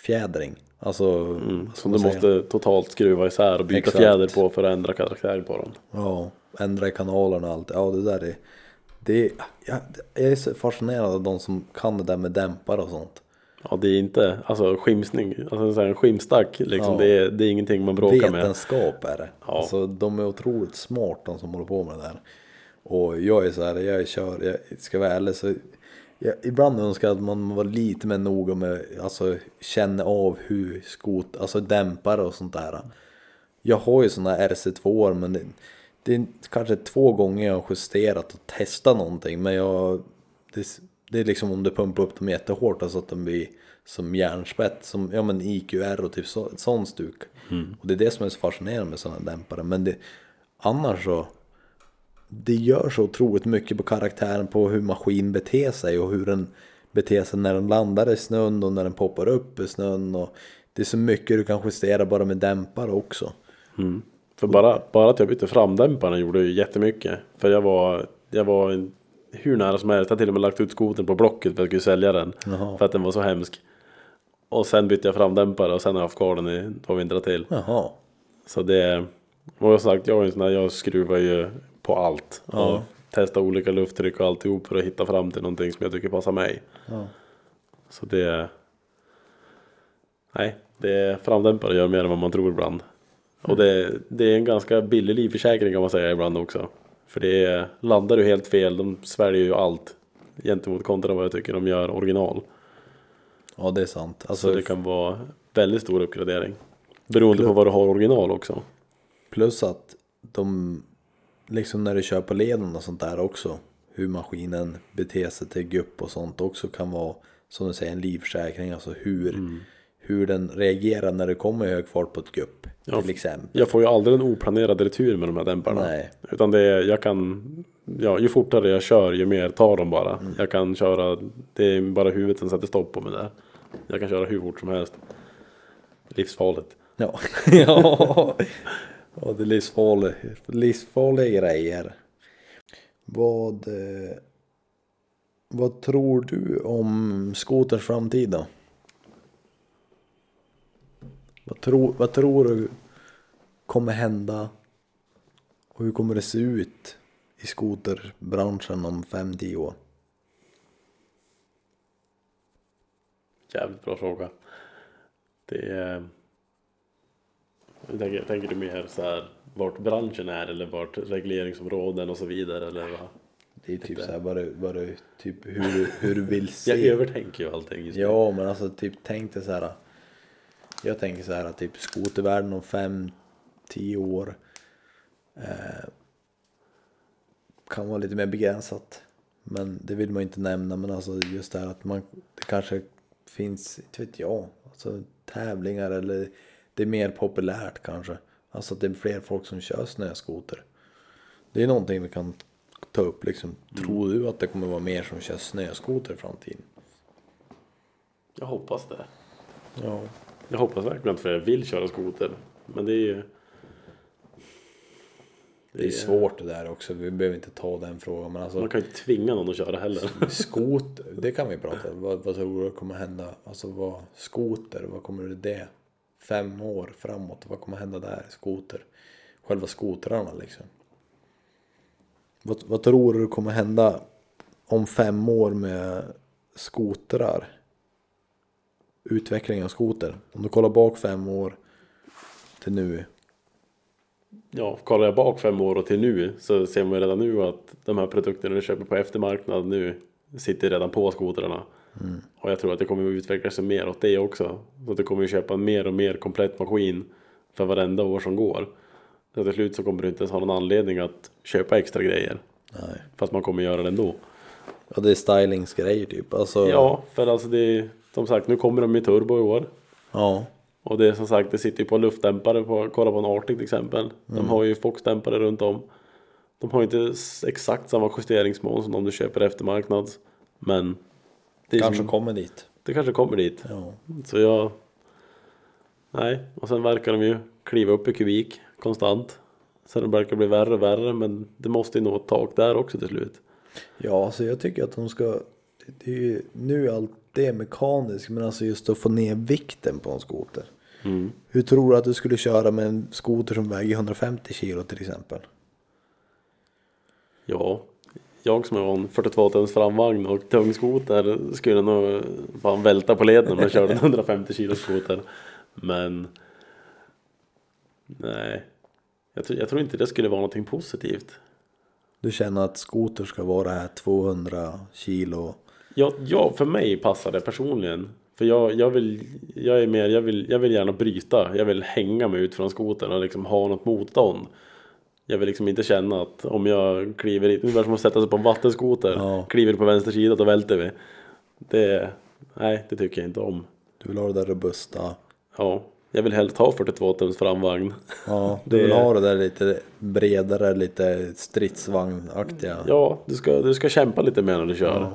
fjädring. Alltså, Mm. Som du säga? måste totalt skruva isär och byta Exakt. fjäder på för att ändra karaktär på dem. Ja, ändra i kanalerna och allt. Ja, det där är... Det är jag, jag är så fascinerad av de som kan det där med dämpare och sånt. Ja det är inte, alltså skimsning, alltså en skimstack liksom, Ja. det, är, det är ingenting man bråkar med. Vetenskap är det. Ja. Alltså de är otroligt smart de som håller på med det där. Och jag är så här, jag kör, jag ska vara ärlig så jag, ibland önskar jag att man var lite mer noga med, alltså känna av hur skot, alltså dämpare och sånt där. jag har ju såna här RC2 men det, det är kanske två gånger jag har justerat och testat någonting men jag det, det är liksom om du pumpar upp dem jättehårt så att de blir som järnspett, som ja men IQR och typ så, sån stuk. Och det är det som är så fascinerande med sådana dämpare. Men det, annars så, det gör så otroligt mycket på karaktären på hur maskin beter sig och hur den beter sig när den landar i snön och när den poppar upp i snön. Och det är så mycket du kan justera bara med dämpare också. För bara, bara att jag bytte framdämparna gjorde ju jättemycket. För jag var, jag var hur nära som helst. Jag har till och med lagt ut skotern på Blocket för att jag skulle sälja den. Jaha. För att den var så hemsk. Och sen bytte jag framdämpare och sen har jag haft kvar den i två vintrar till. Jaha. Så det, och jag har sagt, jag är en sån där, jag skruvar ju på allt. Och testar olika lufttryck och alltihop för att hitta fram till någonting som jag tycker passar mig. Ja. Så det... Nej, det framdämpare gör mer än vad man tror ibland. Och det, det är en ganska billig livförsäkring kan man säga ibland också. För det är, landar du helt fel, de sväljer ju allt. Gentemot kontra vad jag tycker de gör original. ja, det är sant. Så Alltså, det kan vara väldigt stor uppgradering. Beroende på vad du har original också. Plus att de, liksom när du kör på leden och sånt där också, hur maskinen beter sig till gupp och sånt också kan vara, som du säger, en livförsäkring. Alltså hur, Mm. Hur den reagerar när det kommer i hög fart på ett gupp, Ja, till exempel. Jag får ju aldrig en oplanerad retur med de här dämparna. Nej. Utan det är, jag kan, ja, ju fortare jag kör ju mer tar de bara. Jag kan köra, det är bara huvudet som sätter stopp på mig där. Jag kan köra hur fort som helst. Livsfarligt. Ja, ja. ja det är livsfarliga, livsfarliga grejer. Vad, eh, vad tror du om skoters framtid då? Vad, tror vad tror du kommer hända? Och hur kommer det se ut i skoterbranschen om 5-10 år? Jävligt bra fråga. Det är... Tänker, tänker du mer så här vart branschen är eller vart regleringsområden och så vidare eller vad? Det är typ så här vad du, vad du, typ hur, hur du vill se. Jag övertänker ju allting just nu. Ja, men alltså typ tänk dig så här. Jag tänker så här typ skotervärlden om fem, tio år. Eh, kan vara lite mer begränsat. Men det vill man inte nämna. Men alltså just det här att man, det kanske finns, inte vet jag, alltså tävlingar eller det är mer populärt kanske. Alltså att det är fler folk som kör snöskoter. Det är någonting vi kan ta upp liksom. Tror du att det kommer vara mer som kör snöskoter i framtiden? Jag hoppas det. Ja. Jag hoppas verkligen att fler vill köra skoter. Men det är ju... Det är svårt det där också, vi behöver inte ta den frågan men alltså Man kan ju inte tvinga någon att köra heller. skoter, det kan vi prata om. Vad, vad tror du kommer hända? Alltså vad, skoter, vad kommer det det? Fem år framåt, vad kommer hända där? Skoter. Själva skotrarna liksom. Vad, vad tror du kommer hända om fem år med skotrar? Utvecklingen av skoter. Om du kollar bak fem år till nu. Ja, kollar jag bak fem år och till nu så ser man ju redan nu att de här produkterna du köper på eftermarknad nu sitter redan på skotrarna. Och jag tror att det kommer att utveckla sig mer åt det också. Så att du kommer att köpa en mer och mer komplett maskin för varenda år som går. Så till slut så kommer du inte ens ha någon anledning att köpa extra grejer. Nej. Fast man kommer göra det ändå. Ja det är stylingsgrejer typ. Alltså, Ja, för alltså det är som sagt nu kommer de i turbo i år. ja. Och det är som sagt, det sitter ju på luftdämpare, på, kolla på en Arctic till exempel. De har ju Fox-dämpare runt om. De har ju inte exakt samma justeringsmål som om du köper eftermarknad. Men det, Kanske som, kommer dit. det kanske kommer dit. Ja. Så jag... Nej, och sen verkar de ju kliva upp i kubik konstant. Så det verkar bli värre och värre, men det måste ju nå ett tak där också till slut. Ja, alltså jag tycker att de ska... Det är ju, nu allt det mekaniskt, men alltså just att få ner vikten på en skoter. Mm. Hur tror du att du skulle köra med en skoter som väger 150 kilo till exempel? Ja, jag som har en 42 tums framvagn och tung skoter skulle nog fan välta på leden om jag körde en 150 kilo skoter. Men nej, jag tror, jag tror inte det skulle vara någonting positivt. Du känner att skoter ska vara här 200 kilo? Ja, ja, för mig passar det personligen. För jag, jag, vill, jag är mer, jag vill, jag vill gärna bryta. Jag vill hänga mig ut från skotern och liksom ha något motstånd. Jag vill liksom inte känna att om jag kliver hit, ungefär som att sätta sig på en vattenskoter, Ja. kliver på vänster sida då välter vi. Det, nej, det tycker jag inte om. Du vill ha det där robusta. Ja, jag vill helst ha 42 tums framvagn. Ja, du vill ha det där lite bredare, lite stridsvagnaktiga. Ja, du ska, du ska kämpa lite mer när du kör.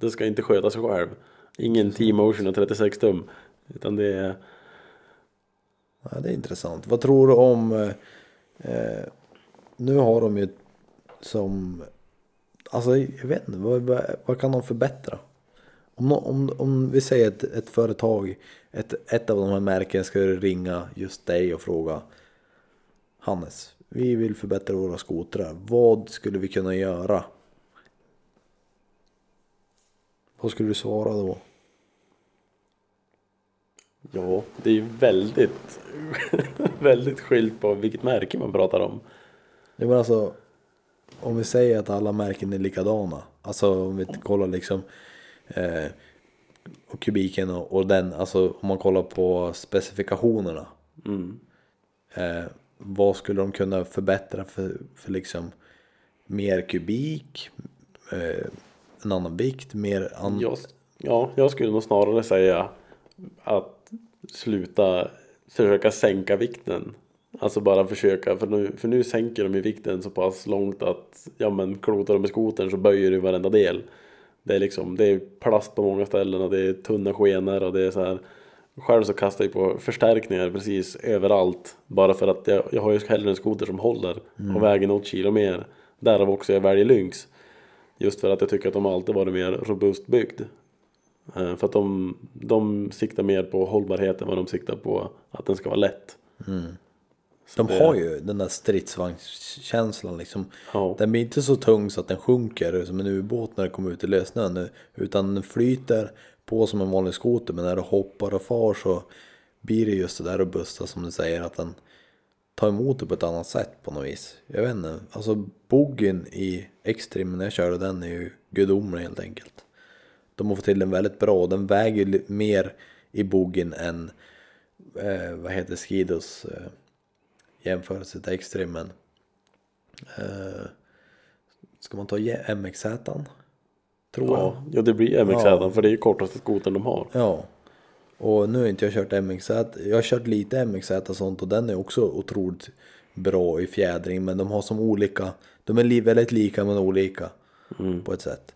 Det ska inte sköta sig själv. Ingen T-motion och 36 tum. Utan det är, Ja, det är intressant. Vad tror du om... Eh, eh, nu har de ju som... Alltså jag vet inte, vad, vad kan de förbättra? Om, om, om vi säger ett, ett företag, ett, ett av de här märken skulle ringa just dig och fråga Hannes, vi vill förbättra våra skotrar. Vad skulle vi kunna göra? Vad skulle du svara då? ja, det är ju väldigt, väldigt skilt på vilket märke man pratar om. Ja, men alltså, om vi säger att alla märken är likadana. Alltså om vi kollar liksom eh, och kubiken och, och den, alltså om man kollar på specifikationerna. Mm. Eh, vad skulle de kunna förbättra för, för liksom mer kubik, eh, en annan vikt, mer an... Jag, ja, jag skulle nog snarare säga att sluta försöka sänka vikten. Alltså bara försöka, för nu, för nu sänker de ju vikten så pass långt att ja men klotar de med skotern så böjer du varenda del. Det är liksom, det är plast på många ställen och det är tunna skenor och det är så här. Själv så kastar jag på förstärkningar precis överallt. Bara för att jag, jag har ju hellre en skoter som håller och väger något kilo mer. Därav också jag väljer Lynx. Just för att jag tycker att de alltid varit mer robust byggd. Eh, För att de, de siktar mer på hållbarhet än vad de siktar på att den ska vara lätt. De det- har ju den där stridsvagnskänslan liksom. Ja. Den blir inte så tung så att den sjunker som en ubåt när den kommer ut i lössnön. Utan den flyter på som en vanlig skoter. Men när du hoppar och far så blir det just det där robusta som du säger. Att den tar emot det på ett annat sätt på något vis. Jag vet inte. Alltså boogien i Extreme när jag körde den är ju gudomlig helt enkelt. De har fått till den väldigt bra. Den väger mer i boogien än eh, vad heter Skidos eh, jämförelse till Extremen. Eh, ska man ta MXZ? Tror jag. Ja, ja det blir MX Ja. för det är ju kortaste skotern de har. Ja. Och nu har inte jag kört MXZ. Jag har kört lite MXZ och sånt och den är också otroligt bra i fjädring. Men de har som olika, de är väldigt lika men olika på ett sätt.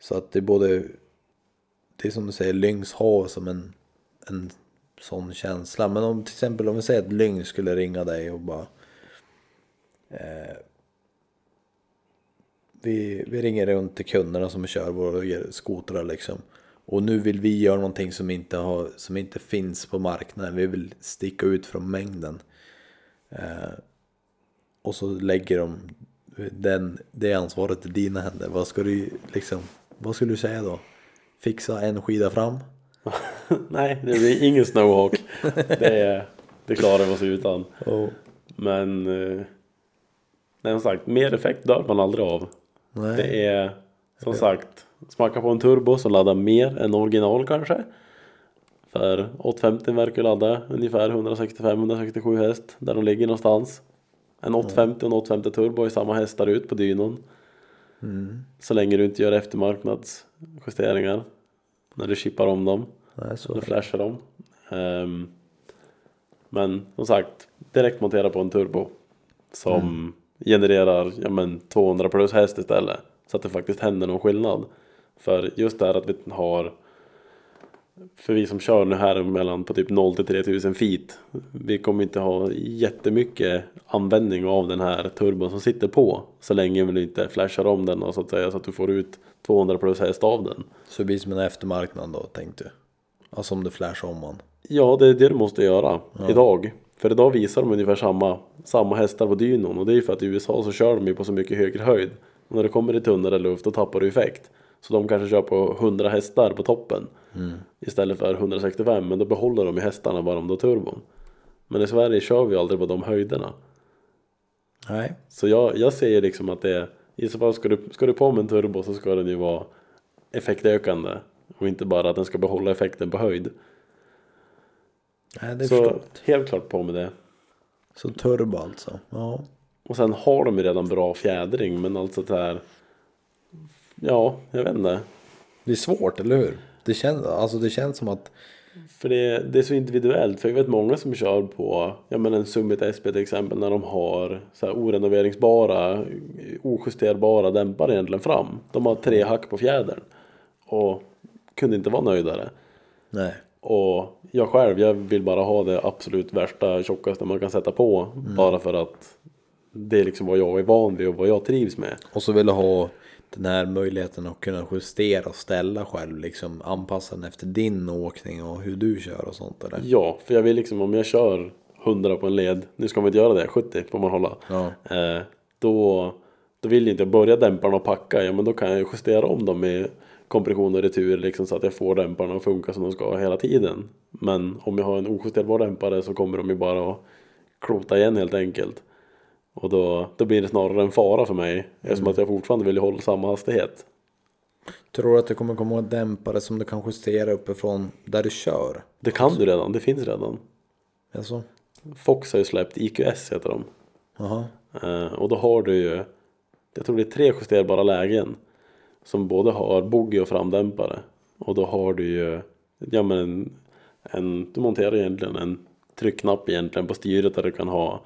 Så att det är både, det är som du säger, Lynx har som en, en sån känsla. Men om till exempel om vi säger att Lyng skulle ringa dig och bara eh, vi, vi ringer runt till kunderna som kör våra skotrar liksom. Och nu vill vi göra någonting som inte, har, som inte finns på marknaden. Vi vill sticka ut från mängden. Eh, och så lägger de den, det ansvaret i dina händer. Vad ska du liksom, vad skulle du säga då? Fixa en skida fram? Nej, det blir ingen snowhawk. det, är- det klarar vi oss utan. Oh. Men eh, som sagt, mer effekt dör man aldrig av. Nej. Det är som sagt, smacka på en turbo som laddar mer än original kanske. För 850 verkar ladda ungefär 165-167 häst där de ligger någonstans. En 850 och en 850 turbo är samma hästar ut på dynon. Så länge du inte gör eftermarknadsjusteringar. När du chippar om dem. Nej, så. Eller flashar dem. Ehm, men som sagt, direkt montera på en turbo. Som genererar ja, men 200 plus häst istället. Så att det faktiskt händer någon skillnad. För just det här att vi har för vi som kör nu här mellan på typ 0 till 3000 feet. Vi kommer inte ha jättemycket användning av den här turbon som sitter på. Så länge vi inte flashar om den och så att säga så att du får ut 200 plus häst av den. Så det blir som en eftermarknad då, tänkte du? Alltså om du flashar om man. Ja, det är det du måste göra idag. För idag visar de ungefär samma, samma hästar på dynon och det är ju för att i USA så kör de ju på så mycket högre höjd. Och när det kommer i tunnare luft då tappar du effekt. Så de kanske kör på 100 hästar på toppen istället för 165 men då behåller de ju hästarna bara om du har turbon. Men i Sverige kör vi aldrig på de höjderna. Nej. Så jag, jag ser liksom att det är, i så fall ska du, ska du på med en turbo så ska den ju vara effektökande. Och inte bara att den ska behålla effekten på höjd. Nej, det är Så förstått. helt klart på med det. Så turbo alltså. Ja. Och sen har de ju redan bra fjädring men alltså det här. Ja, jag vet inte. Det är svårt, eller hur? Det känns, alltså det känns som att För det, det är så individuellt. För jag vet många som kör på ja, men en Summit SP till exempel när de har så här orenoveringsbara, ojusterbara dämpare egentligen fram. De har tre hack på fjädern. Och kunde inte vara nöjdare. nej. Och jag själv, jag vill bara ha det absolut värsta, tjockaste man kan sätta på. Bara för att det är liksom vad jag är van vid och vad jag trivs med. Och så vill du ha den här möjligheten att kunna justera och ställa själv, liksom anpassa den efter din åkning och hur du kör och sånt eller? Ja, för jag vill liksom om jag kör 100 på en led, nu ska man inte göra det, 70 får man hålla. Ja. Eh, då, då vill jag inte börja dämparna och packa, ja men då kan jag justera om dem med kompression och retur liksom, så att jag får dämparna att funka som de ska hela tiden. Men om jag har en ojusterbar dämpare så kommer de ju bara att klota igen helt enkelt. Och då, då blir det snarare en fara för mig eftersom att jag fortfarande vill hålla samma hastighet. Tror du att det kommer komma en dämpare som du kan justera uppifrån där du kör? Det kan du redan, det finns redan. Alltså? Fox har ju släppt IQS heter de. Jaha. Eh, och då har du ju, jag tror det är tre justerbara lägen. Som både har bogey och framdämpare. Och då har du ju, ja men en, en du monterar egentligen en tryckknapp egentligen på styret där du kan ha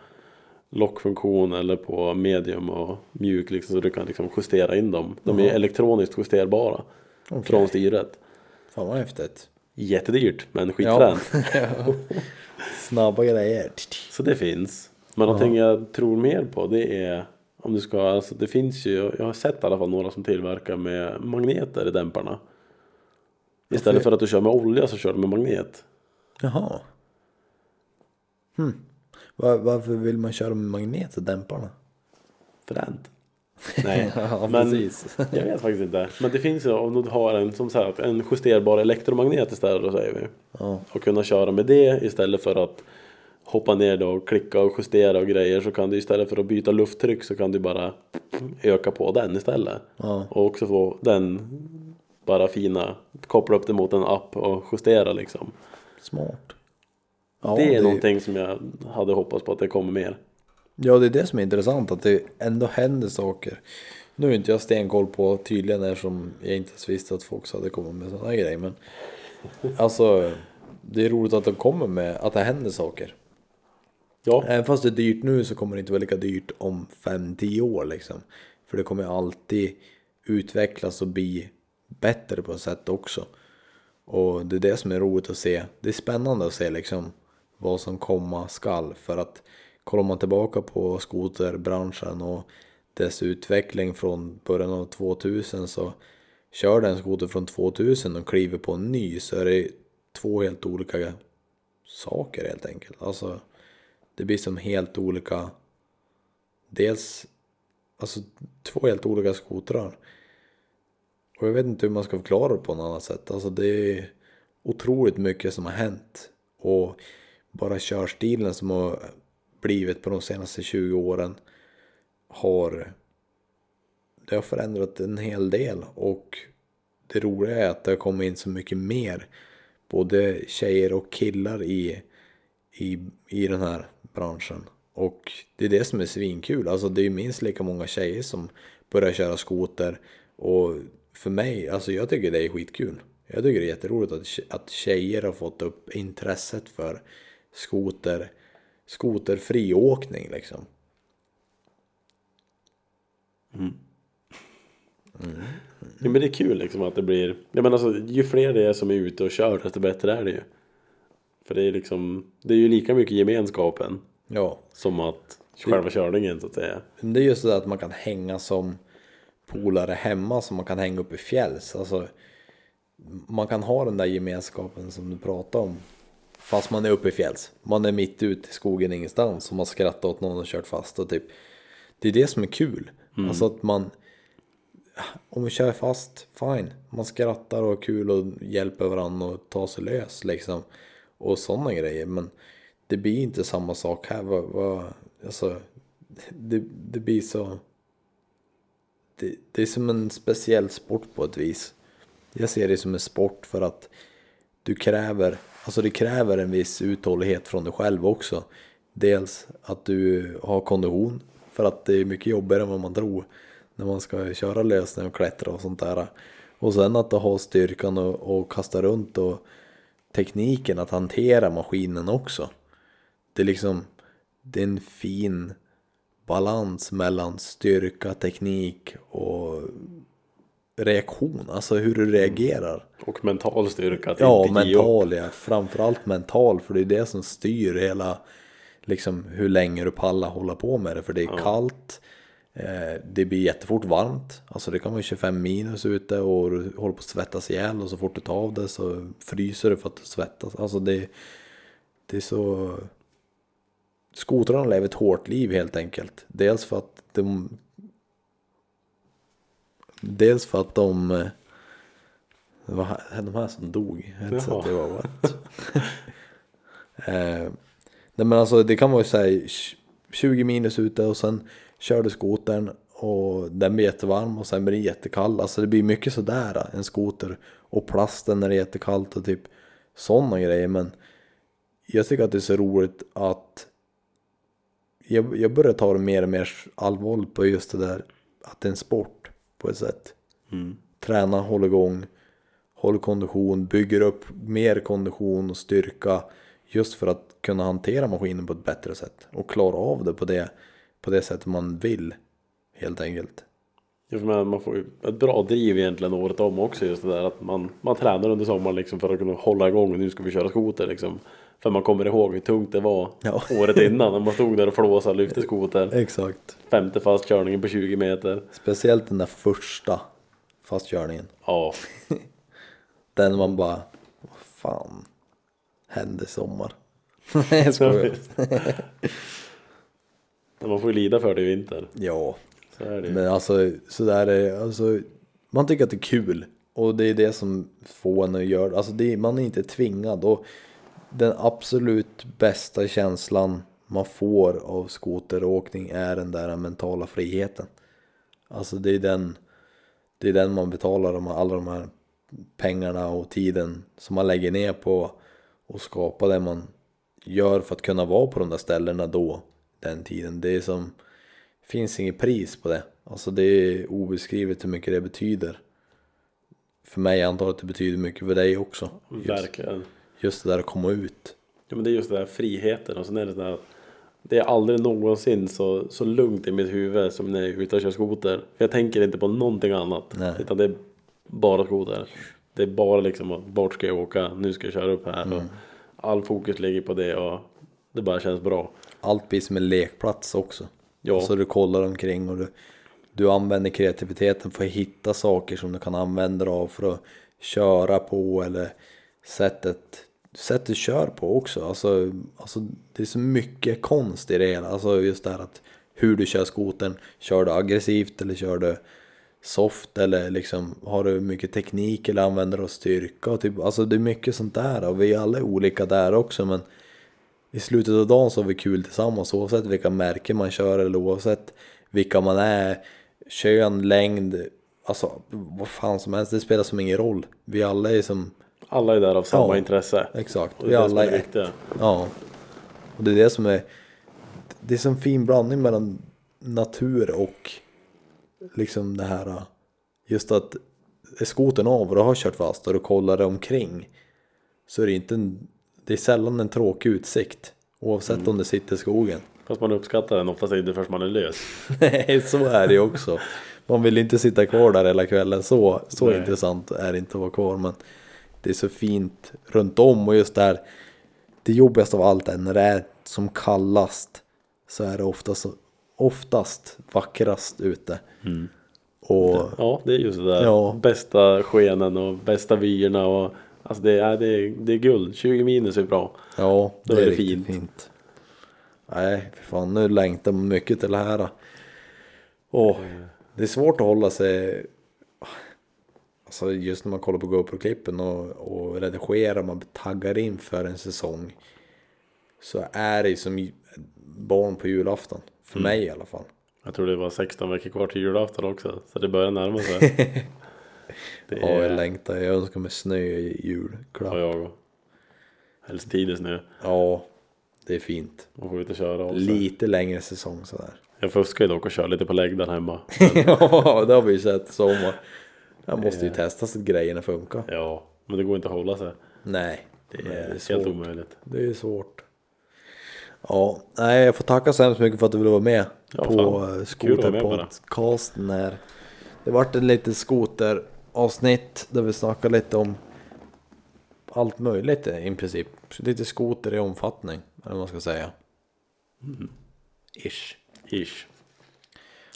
lockfunktion eller på medium och mjuk liksom så du kan liksom justera in dem. De är elektroniskt justerbara Okej. från styret. Fan vad häftigt. Jättedyrt men skitfränt. Snabba grejer. Så det finns. Men någonting jag tror mer på det är om du ska, alltså det finns ju, jag har sett i alla fall några som tillverkar med magneter i dämparna. Istället för att du kör med olja så kör du med magnet. Jaha. Hmm. Var, varför vill man köra med magnet i dämparna? Fränt. Nej, Ja, men precis. jag vet faktiskt inte. Men det finns ju om du har en som sagt en justerbar elektromagnet istället då säger vi. Ja. Och kunna köra med det istället för att hoppa ner då och klicka och justera och grejer så kan du istället för att byta lufttryck så kan du bara öka på den istället. Ja. Och också få den bara fina, koppla upp det mot en app och justera liksom. Smart. Ja, det är någonting som jag hade hoppats på att det kommer mer. Ja, det är det som är intressant, att det ändå händer saker. Nu är inte jag stenkoll på tydligen eftersom jag inte ens visste att folk hade kommit med sådana här grejer. Men alltså, det är roligt att de kommer med, att det händer saker. Ja, Även fast det är dyrt nu så kommer det inte vara lika dyrt om 5-10 år liksom. För det kommer alltid utvecklas och bli bättre på ett sätt också. Och det är det som är roligt att se. Det är spännande att se liksom vad som komma skall. För att kollar man tillbaka på skoterbranschen och dess utveckling från början av 2000 så kör den skoter från 2000 och kliver på en ny så är det två helt olika saker helt enkelt. Alltså det blir som helt olika Dels Alltså två helt olika skotrar Och jag vet inte hur man ska förklara det på något annat sätt Alltså det är Otroligt mycket som har hänt Och bara körstilen som har blivit på de senaste 20 åren Har Det har förändrat en hel del och Det roliga är att det har kommit in så mycket mer Både tjejer och killar i i, i den här branschen. Och det är det som är svinkul. Alltså det är minst lika många tjejer som börjar köra skoter. Och för mig, alltså jag tycker det är skitkul. Jag tycker det är jätteroligt att, att tjejer har fått upp intresset för skoter, skoterfri åkning liksom. Ja, men det är kul liksom att det blir, jag menar alltså, ju fler det är som är ute och kör desto bättre är det ju. För det är liksom, det är ju lika mycket gemenskapen Ja, som att själva körningen så att säga. Men det är just det att man kan hänga som polare hemma som man kan hänga upp i fjälls. Alltså, man kan ha den där gemenskapen som du pratar om. Fast man är uppe i fjälls. Man är mitt ute i skogen ingenstans och man skrattar åt någon och kört fast och typ. Det är det som är kul. Alltså att man om vi kör fast, fine. Man skrattar och har kul och hjälper varandra och tar sig lös liksom. Och sådana grejer. Men det blir inte samma sak här. Vad, vad, alltså, det, det blir så... Det, det är som en speciell sport på ett vis. jag ser det som en sport för att du kräver, alltså det kräver en viss uthållighet från dig själv också. Dels att du har kondition, för att det är mycket jobbigare än vad man tror när man ska köra lösning och klättra och sånt där. Och sen att du har styrkan och, och kasta runt och tekniken att hantera maskinen också. Det är liksom, det är en fin balans mellan styrka, teknik och reaktion, alltså hur du reagerar. Och mental styrka. Att Ja, inte mental ja. Framförallt mental, för det är det som styr hela, liksom hur länge du pallar hålla på med det. För det är kallt, eh, det blir jättefort varmt. Alltså det kan vara 25 minus ute och du håller på att svettas ihjäl och så fort du tar av det så fryser du för att du svettas. Alltså det, det är så... Skotrarna lever ett hårt liv helt enkelt. Dels för att de... Dels för att de... eh, Det var här- de här som dog. Så att det var what. eh, nej men alltså det kan vara här 20 minus ute och sen kör du skotern och den blir jättevarm och sen blir den jättekall. Alltså det blir mycket sådär en skoter. Och plasten när det är jättekallt och typ sådana grejer. Men jag tycker att det är så roligt att jag, jag börjar ta det mer och mer allvarligt på just det där att det är en sport på ett sätt. Träna, håll igång, håll kondition, bygger upp mer kondition och styrka just för att kunna hantera maskinen på ett bättre sätt och klara av det på det, på det sättet man vill helt enkelt. Man får ju ett bra driv egentligen året om också just det där att man, man tränar under sommaren liksom för att kunna hålla igång och nu ska vi köra skoter liksom. För man kommer ihåg hur tungt det var Ja. året innan när man stod där och flåsade och lyfte skoter. Exakt. Femte fastkörningen på 20 meter. Speciellt den där första fastkörningen. Ja, Den man bara, vad fan hände i sommar? Nej jag skojar. man får ju lida för det i vinter. Ja, Så är det ju. men alltså sådär är alltså man tycker att det är kul och det är det som får en att göra alltså det. Man är inte tvingad och den absolut bästa känslan man får av skoteråkning är den där mentala friheten. Alltså det är den, det är den man betalar de, alla de här pengarna och tiden som man lägger ner på och skapa det man gör för att kunna vara på de där ställena då, den tiden. Det är som, finns inget pris på det. Alltså det är obeskrivet hur mycket det betyder. För mig antar jag att det betyder mycket för dig också. Verkligen. just det där att komma ut. Ja men det är just den där friheten och sen är det så där att det är aldrig någonsin så, så lugnt i mitt huvud som när jag är ute och kör skoter. För jag tänker inte på någonting annat. Nej. Utan det är bara skoter. Det är bara liksom att vart ska jag åka? Nu ska jag köra upp här. Mm. Och all fokus ligger på det och det bara känns bra. Allt blir som en lekplats också. Ja. Så du kollar omkring och du, du använder kreativiteten för att hitta saker som du kan använda dig av för att köra på eller sättet, sättet du kör på också. Alltså, alltså det är så mycket konst i det hela. Alltså just det här att hur du kör skoten. Kör du aggressivt eller kör du soft eller liksom har du mycket teknik eller använder du styrka och typ, alltså det är mycket sånt där och vi är alla olika där också men i slutet av dagen så har vi kul tillsammans oavsett vilka märken man kör eller oavsett vilka man är, kön, längd, alltså vad fan som helst, det spelar som ingen roll. Vi alla är som, alla är där av samma Ja, intresse. exakt, Och vi alla är ett. Ja. Och det är det som är, det är som fin blandning mellan natur och liksom det här, just att är skotern av och du har kört fast och du kollar dig omkring så är det inte en, det är sällan en tråkig utsikt oavsett om det sitter i skogen. Fast man uppskattar den oftast inte förrän man är lös. Nej, så är det ju också. Man vill inte sitta kvar där hela kvällen. Så, så Nej. intressant är det inte att vara kvar. Men det är så fint runt om och just där. Det jobbigaste av allt är när det är som kallast. Så är det oftast, oftast vackrast ute. Och Ja, det är just det där. Ja. Bästa skenen och bästa vyerna och alltså det är, det är, det är guld. 20 minus är bra. ja, Då det är är det riktigt fint. fint. Nej, för fan nu längtar man mycket till det här. Och det är svårt att hålla sig Alltså just när man kollar på GoPro-klippen och, och redigerar, man taggar in för en säsong. Så är det som barn på julafton. För mig i alla fall. Jag tror det var 16 veckor kvar till julafton också. Så det börjar närma sig. Det Ja, jag är längtar. Jag önskar mig snö i julklapp. ja, jag och Helst tidig snö. Ja, det är fint. Man får ut och köra också. Lite längre säsong sådär. Jag fuskar ju dock och kör lite på läggdan hemma. ja, det har vi ju sett sommar. Jag måste ju testa så att grejerna funkar. Ja, men det går inte att hålla sig. Nej, Det är, Nej, det är helt svårt. omöjligt. Det är svårt. Ja, nej jag får tacka så hemskt mycket för att du ville vara med Ja, på eh, skoterpodcasten här. Det vart en liten skoteravsnitt där vi snackade lite om allt möjligt eh, i princip. Lite skoter i omfattning, eller vad man ska säga. Mm. Ish. Ish.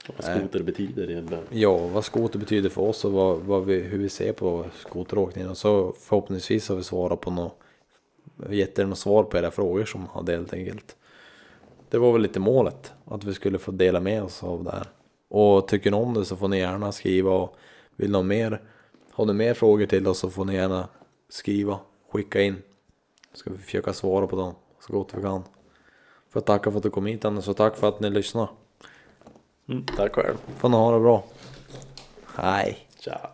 Vad skoter betyder egentligen. Ja, vad skoter betyder för oss och vad, vad vi, hur vi ser på skoteråkningen. Och så förhoppningsvis har vi svarat på något, gett er något svar på era frågor som hade helt enkelt. Det var väl lite målet, att vi skulle få dela med oss av det här. Och tycker ni om det så får ni gärna skriva och vill ni ha mer, har ni mer frågor till oss så får ni gärna skriva, skicka in. Ska vi försöka svara på dem så gott vi kan. Får att tacka för att du kom hit Anders och tack för att ni lyssnade. Mm, tack själv. Får ni ha det bra. Hej. Tja.